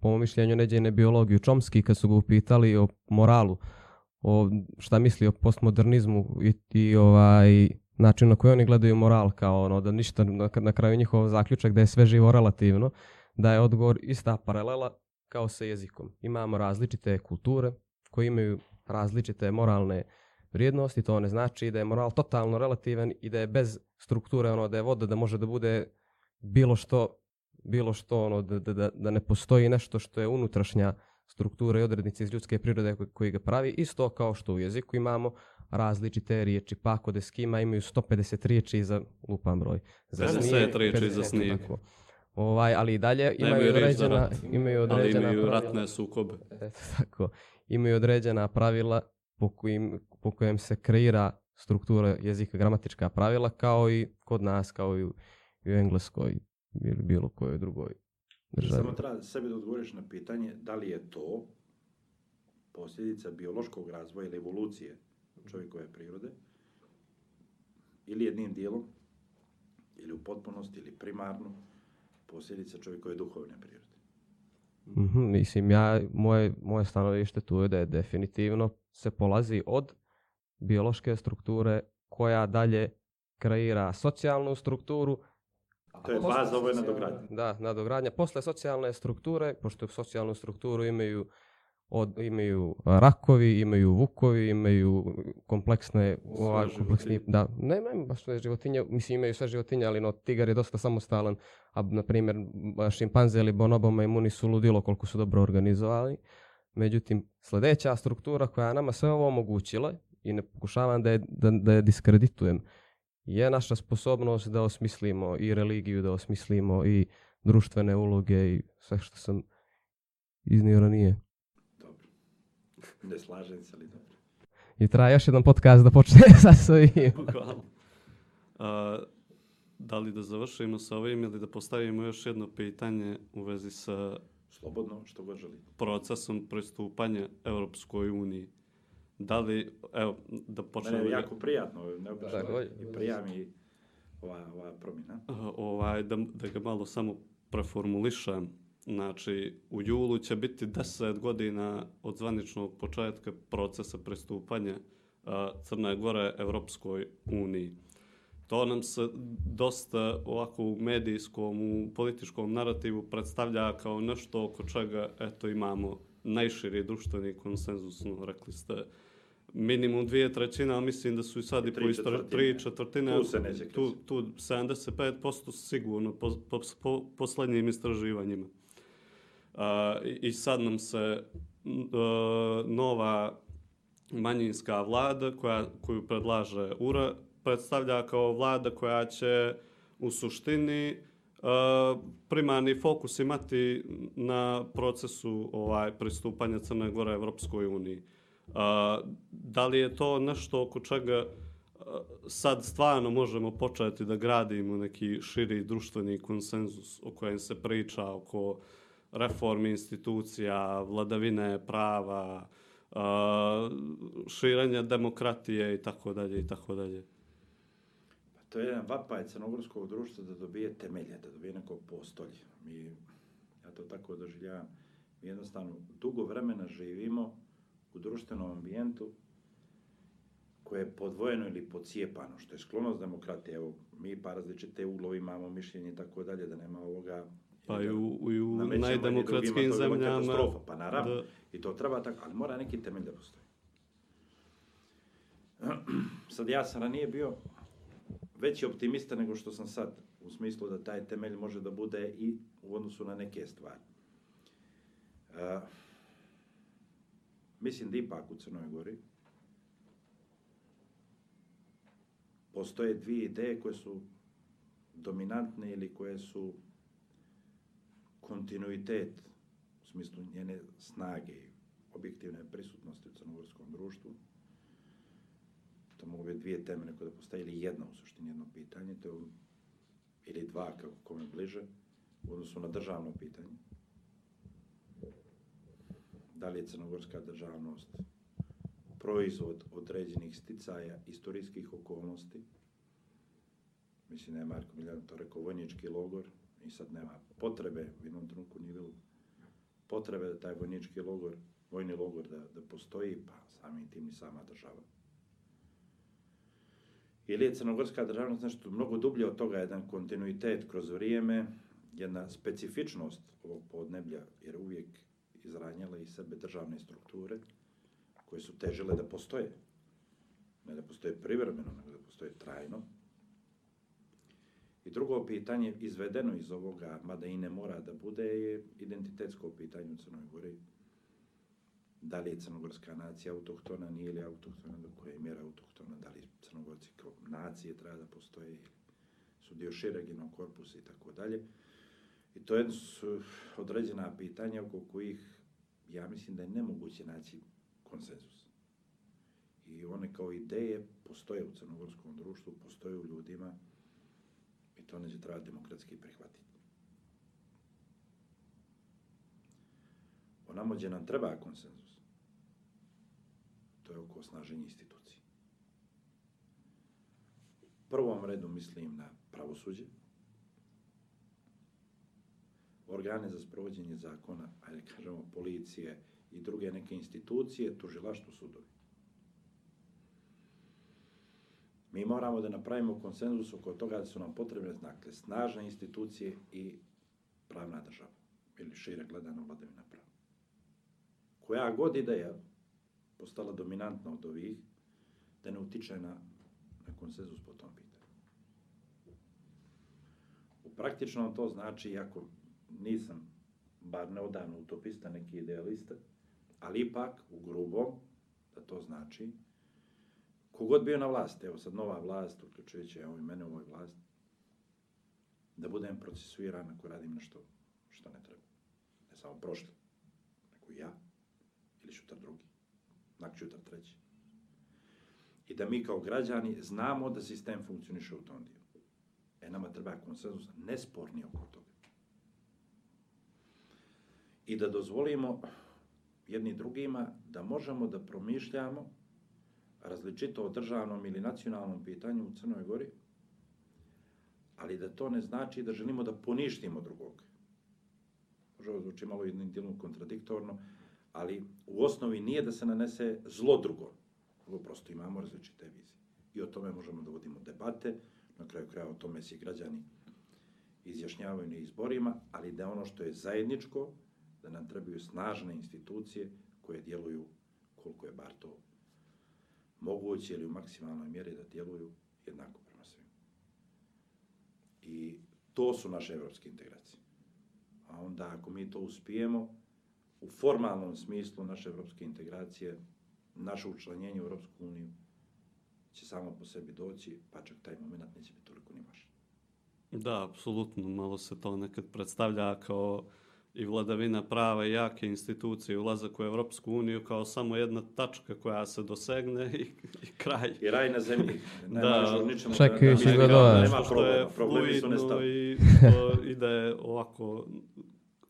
Po mom mišljenju neđe ne biologiju. Čomski kad su ga upitali o moralu, o šta misli o postmodernizmu i, i ovaj način na koji oni gledaju moral kao ono da ništa na, na kraju njihov zaključak da je sve živo relativno da je odgovor ista paralela kao sa jezikom. Imamo različite kulture koje imaju različite moralne vrijednosti, to ne znači da je moral totalno relativan i da je bez strukture, ono da je voda, da može da bude bilo što, bilo što ono, da, da, da ne postoji nešto što je unutrašnja struktura i odrednice iz ljudske prirode koji ga pravi, isto kao što u jeziku imamo različite riječi, pa kod eskima imaju 150 riječi za lupan broj. Za snijeg, riječi za snijeg. Ovaj, ali i dalje imaju određena, imaju određena ali imaju ratne sukobe. Eto tako. Imaju određena pravila po, kojim, po kojem se kreira struktura jezika, gramatička pravila, kao i kod nas, kao i u, i u Engleskoj ili bilo kojoj drugoj državi. Samo treba sebi da odgovoriš na pitanje da li je to posljedica biološkog razvoja ili evolucije čovjekove prirode ili jednim dijelom ili u potpunosti ili primarno posljedica čovjekove duhovne prirode. Mm -hmm, mislim, ja, moje, moje stanovište tu je da je definitivno se polazi od biološke strukture koja dalje kreira socijalnu strukturu. To je baza, ovo je nadogradnja. Da, nadogradnja. Posle socijalne strukture, pošto socijalnu strukturu imaju od, imaju rakovi, imaju vukovi, imaju kompleksne, ovaj, kompleksni, da, ne, ne, baš sve životinje, mislim imaju sve životinje, ali no, tigar je dosta samostalan, a na primjer šimpanze ili bonoboma imuni su ludilo koliko su dobro organizovali. Međutim, sljedeća struktura koja nama sve ovo omogućila, i ne pokušavam da je, da, da je diskreditujem, je naša sposobnost da osmislimo i religiju, da osmislimo i društvene uloge i sve što sam iznio ranije. Ne slažem se, ali dobro. I traje još jedan podcast da počne sa svojim. Bukvalno. da li da završimo sa ovim ili da postavimo još jedno pitanje u vezi sa Slobodno, što god želite. procesom pristupanja Europskoj uniji? Da li, evo, da počnemo... Mene je jako prijatno, neobično. I prija mi ova, ova promjena. Ovaj, da, da ga malo samo preformulišem. Znači, u julu će biti 10 godina od zvaničnog početka procesa pristupanja Crne Gore Evropskoj uniji. To nam se dosta ovako u medijskom, u političkom narativu predstavlja kao nešto oko čega eto, imamo najširi društveni konsenzus, no, rekli ste, minimum dvije trećine, ali mislim da su i sad i, po četvrtine. tri četvrtine. Tu se neće tu, tu 75% sigurno po, po, po poslednjim istraživanjima. Uh, I sad nam se uh, nova manjinska vlada koja, koju predlaže URA predstavlja kao vlada koja će u suštini uh, primarni fokus imati na procesu ovaj pristupanja Crne Gore Evropskoj uniji. Uh, da li je to nešto oko čega uh, sad stvarno možemo početi da gradimo neki širi društveni konsenzus o kojem se priča oko reformi institucija, vladavine prava, širenja demokratije i tako dalje i tako dalje. Pa to je jedan vapaj crnogorskog društva da dobije temelje, da dobije neko postolje. Mi, ja to tako doživljavam, mi jednostavno dugo vremena živimo u društvenom ambijentu koje je podvojeno ili pocijepano, što je sklonost demokratije. Evo, mi pa različite uglove imamo mišljenje i tako dalje, da nema ovoga Pa i u, i u najdemokratskim zemljama. Pa naravno, da. i to treba tako, ali mora neki temelj da postoji. Sad ja sam ranije bio veći optimista nego što sam sad, u smislu da taj temelj može da bude i u odnosu na neke stvari. Uh, mislim da ipak u Crnoj Gori postoje dvije ideje koje su dominantne ili koje su kontinuitet u smislu njene snage i objektivne prisutnosti u crnogorskom društvu. To mogu biti dvije teme, neko da postaje ili jedna u suštini jedno pitanje, to je ili dva, kako kome bliže, u odnosu na državno pitanje. da li je crnogorska državnost proizvod određenih sticaja istorijskih okolnosti. Mislim da je Marko Miljan to rekao vojnički logor i sad nema potrebe, u jednom trenutku nije bilo potrebe da taj vojnički logor, vojni logor da, da postoji, pa samim tim i sama država. Ili je crnogorska državnost nešto mnogo dublje od toga, jedan kontinuitet kroz vrijeme, jedna specifičnost ovog podneblja, jer uvijek izranjala i sebe državne strukture, koje su težile da postoje. Ne da postoje privremeno, nego da postoje trajno. I drugo pitanje, izvedeno iz ovoga, mada i ne mora da bude, je identitetsko pitanje u Crnoj Gori. Da li je crnogorska nacija autohtona, nije li autohtona, do koje je mjera autohtona, da li crnogorci kao nacije treba da postoje, su dio šireg korpusa i tako dalje. I to je su određena pitanja oko kojih ja mislim da je nemoguće naći konsenzus. I one kao ideje postoje u crnogorskom društvu, postoje u ljudima to neće treba demokratski prihvatiti. Onamo gdje nam treba konsenzus, to je oko osnaženja institucije. U prvom redu mislim na pravosuđe, organe za sprovođenje zakona, ajde kažemo policije i druge neke institucije, tužilaštvo sudovi. Mi moramo da napravimo konsenzus oko toga da su nam potrebne znakle, snažne institucije i pravna država, ili šire gledano vladavina prava. Koja god ideja postala dominantna od ovih, da ne utiče na, na konsenzus po tom pitanju. U praktičnom to znači, iako nisam bar neodavno utopista, neki idealista, ali ipak u grubom, da to znači, kogod bio na vlasti, evo sad nova vlast, uključujući evo i mene u ovoj vlasti, da budem procesuiran ako radim nešto što ne treba. Ne samo prošlo, nego ja ili šutar drugi, nak šutar treći. I da mi kao građani znamo da sistem funkcioniše u tom dijelu. E, nama treba konsenzus nesporni oko toga. I da dozvolimo jedni drugima da možemo da promišljamo različito o državnom ili nacionalnom pitanju u Crnoj Gori, ali da to ne znači da želimo da poništimo drugog. Ovo zvuči malo jednim kontradiktorno, ali u osnovi nije da se nanese zlo drugom. Ovo prosto imamo različite vizije. I o tome možemo da vodimo debate, na kraju kraja o tome se građani izjašnjavaju na izborima, ali da ono što je zajedničko, da nam trebaju snažne institucije koje djeluju koliko je bar to moguće ili u maksimalnoj mjeri da djeluju jednako prema svima. I to su naše evropske integracije. A onda ako mi to uspijemo, u formalnom smislu naše evropske integracije, naše učlanjenje u Evropsku uniju će samo po sebi doći, pa čak taj moment neće biti toliko ni vaš. Da, apsolutno. Malo se to nekad predstavlja kao i vladavina prava i jake institucije, ulazak u Evropsku uniju kao samo jedna tačka koja se dosegne i, i kraj. I raj na zemlji. Ne Da. ničemu Čekajući da- da- da-. Nema Što je problema, problemi su nestali. i to ide ovako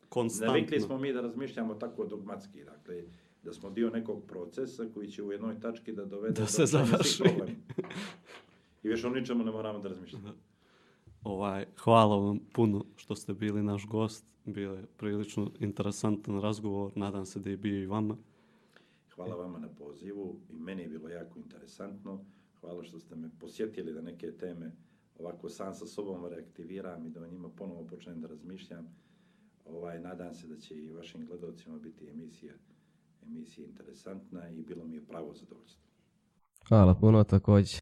konstantno. Navikli smo mi da razmišljamo tako dogmatski, dakle, da smo dio nekog procesa koji će u jednoj tački da dovede Da do se završi. I više o ničemu ne moramo da razmišljamo. Ovaj, hvala vam puno što ste bili naš gost. Bio je prilično interesantan razgovor. Nadam se da je bio i vama. Hvala vama na pozivu i meni je bilo jako interesantno. Hvala što ste me posjetili da neke teme ovako sam sa sobom reaktiviram i da o njima ponovo počnem da razmišljam. Ovaj, nadam se da će i vašim gledalcima biti emisija, emisija interesantna i bilo mi je pravo zadovoljstvo. Hvala puno također.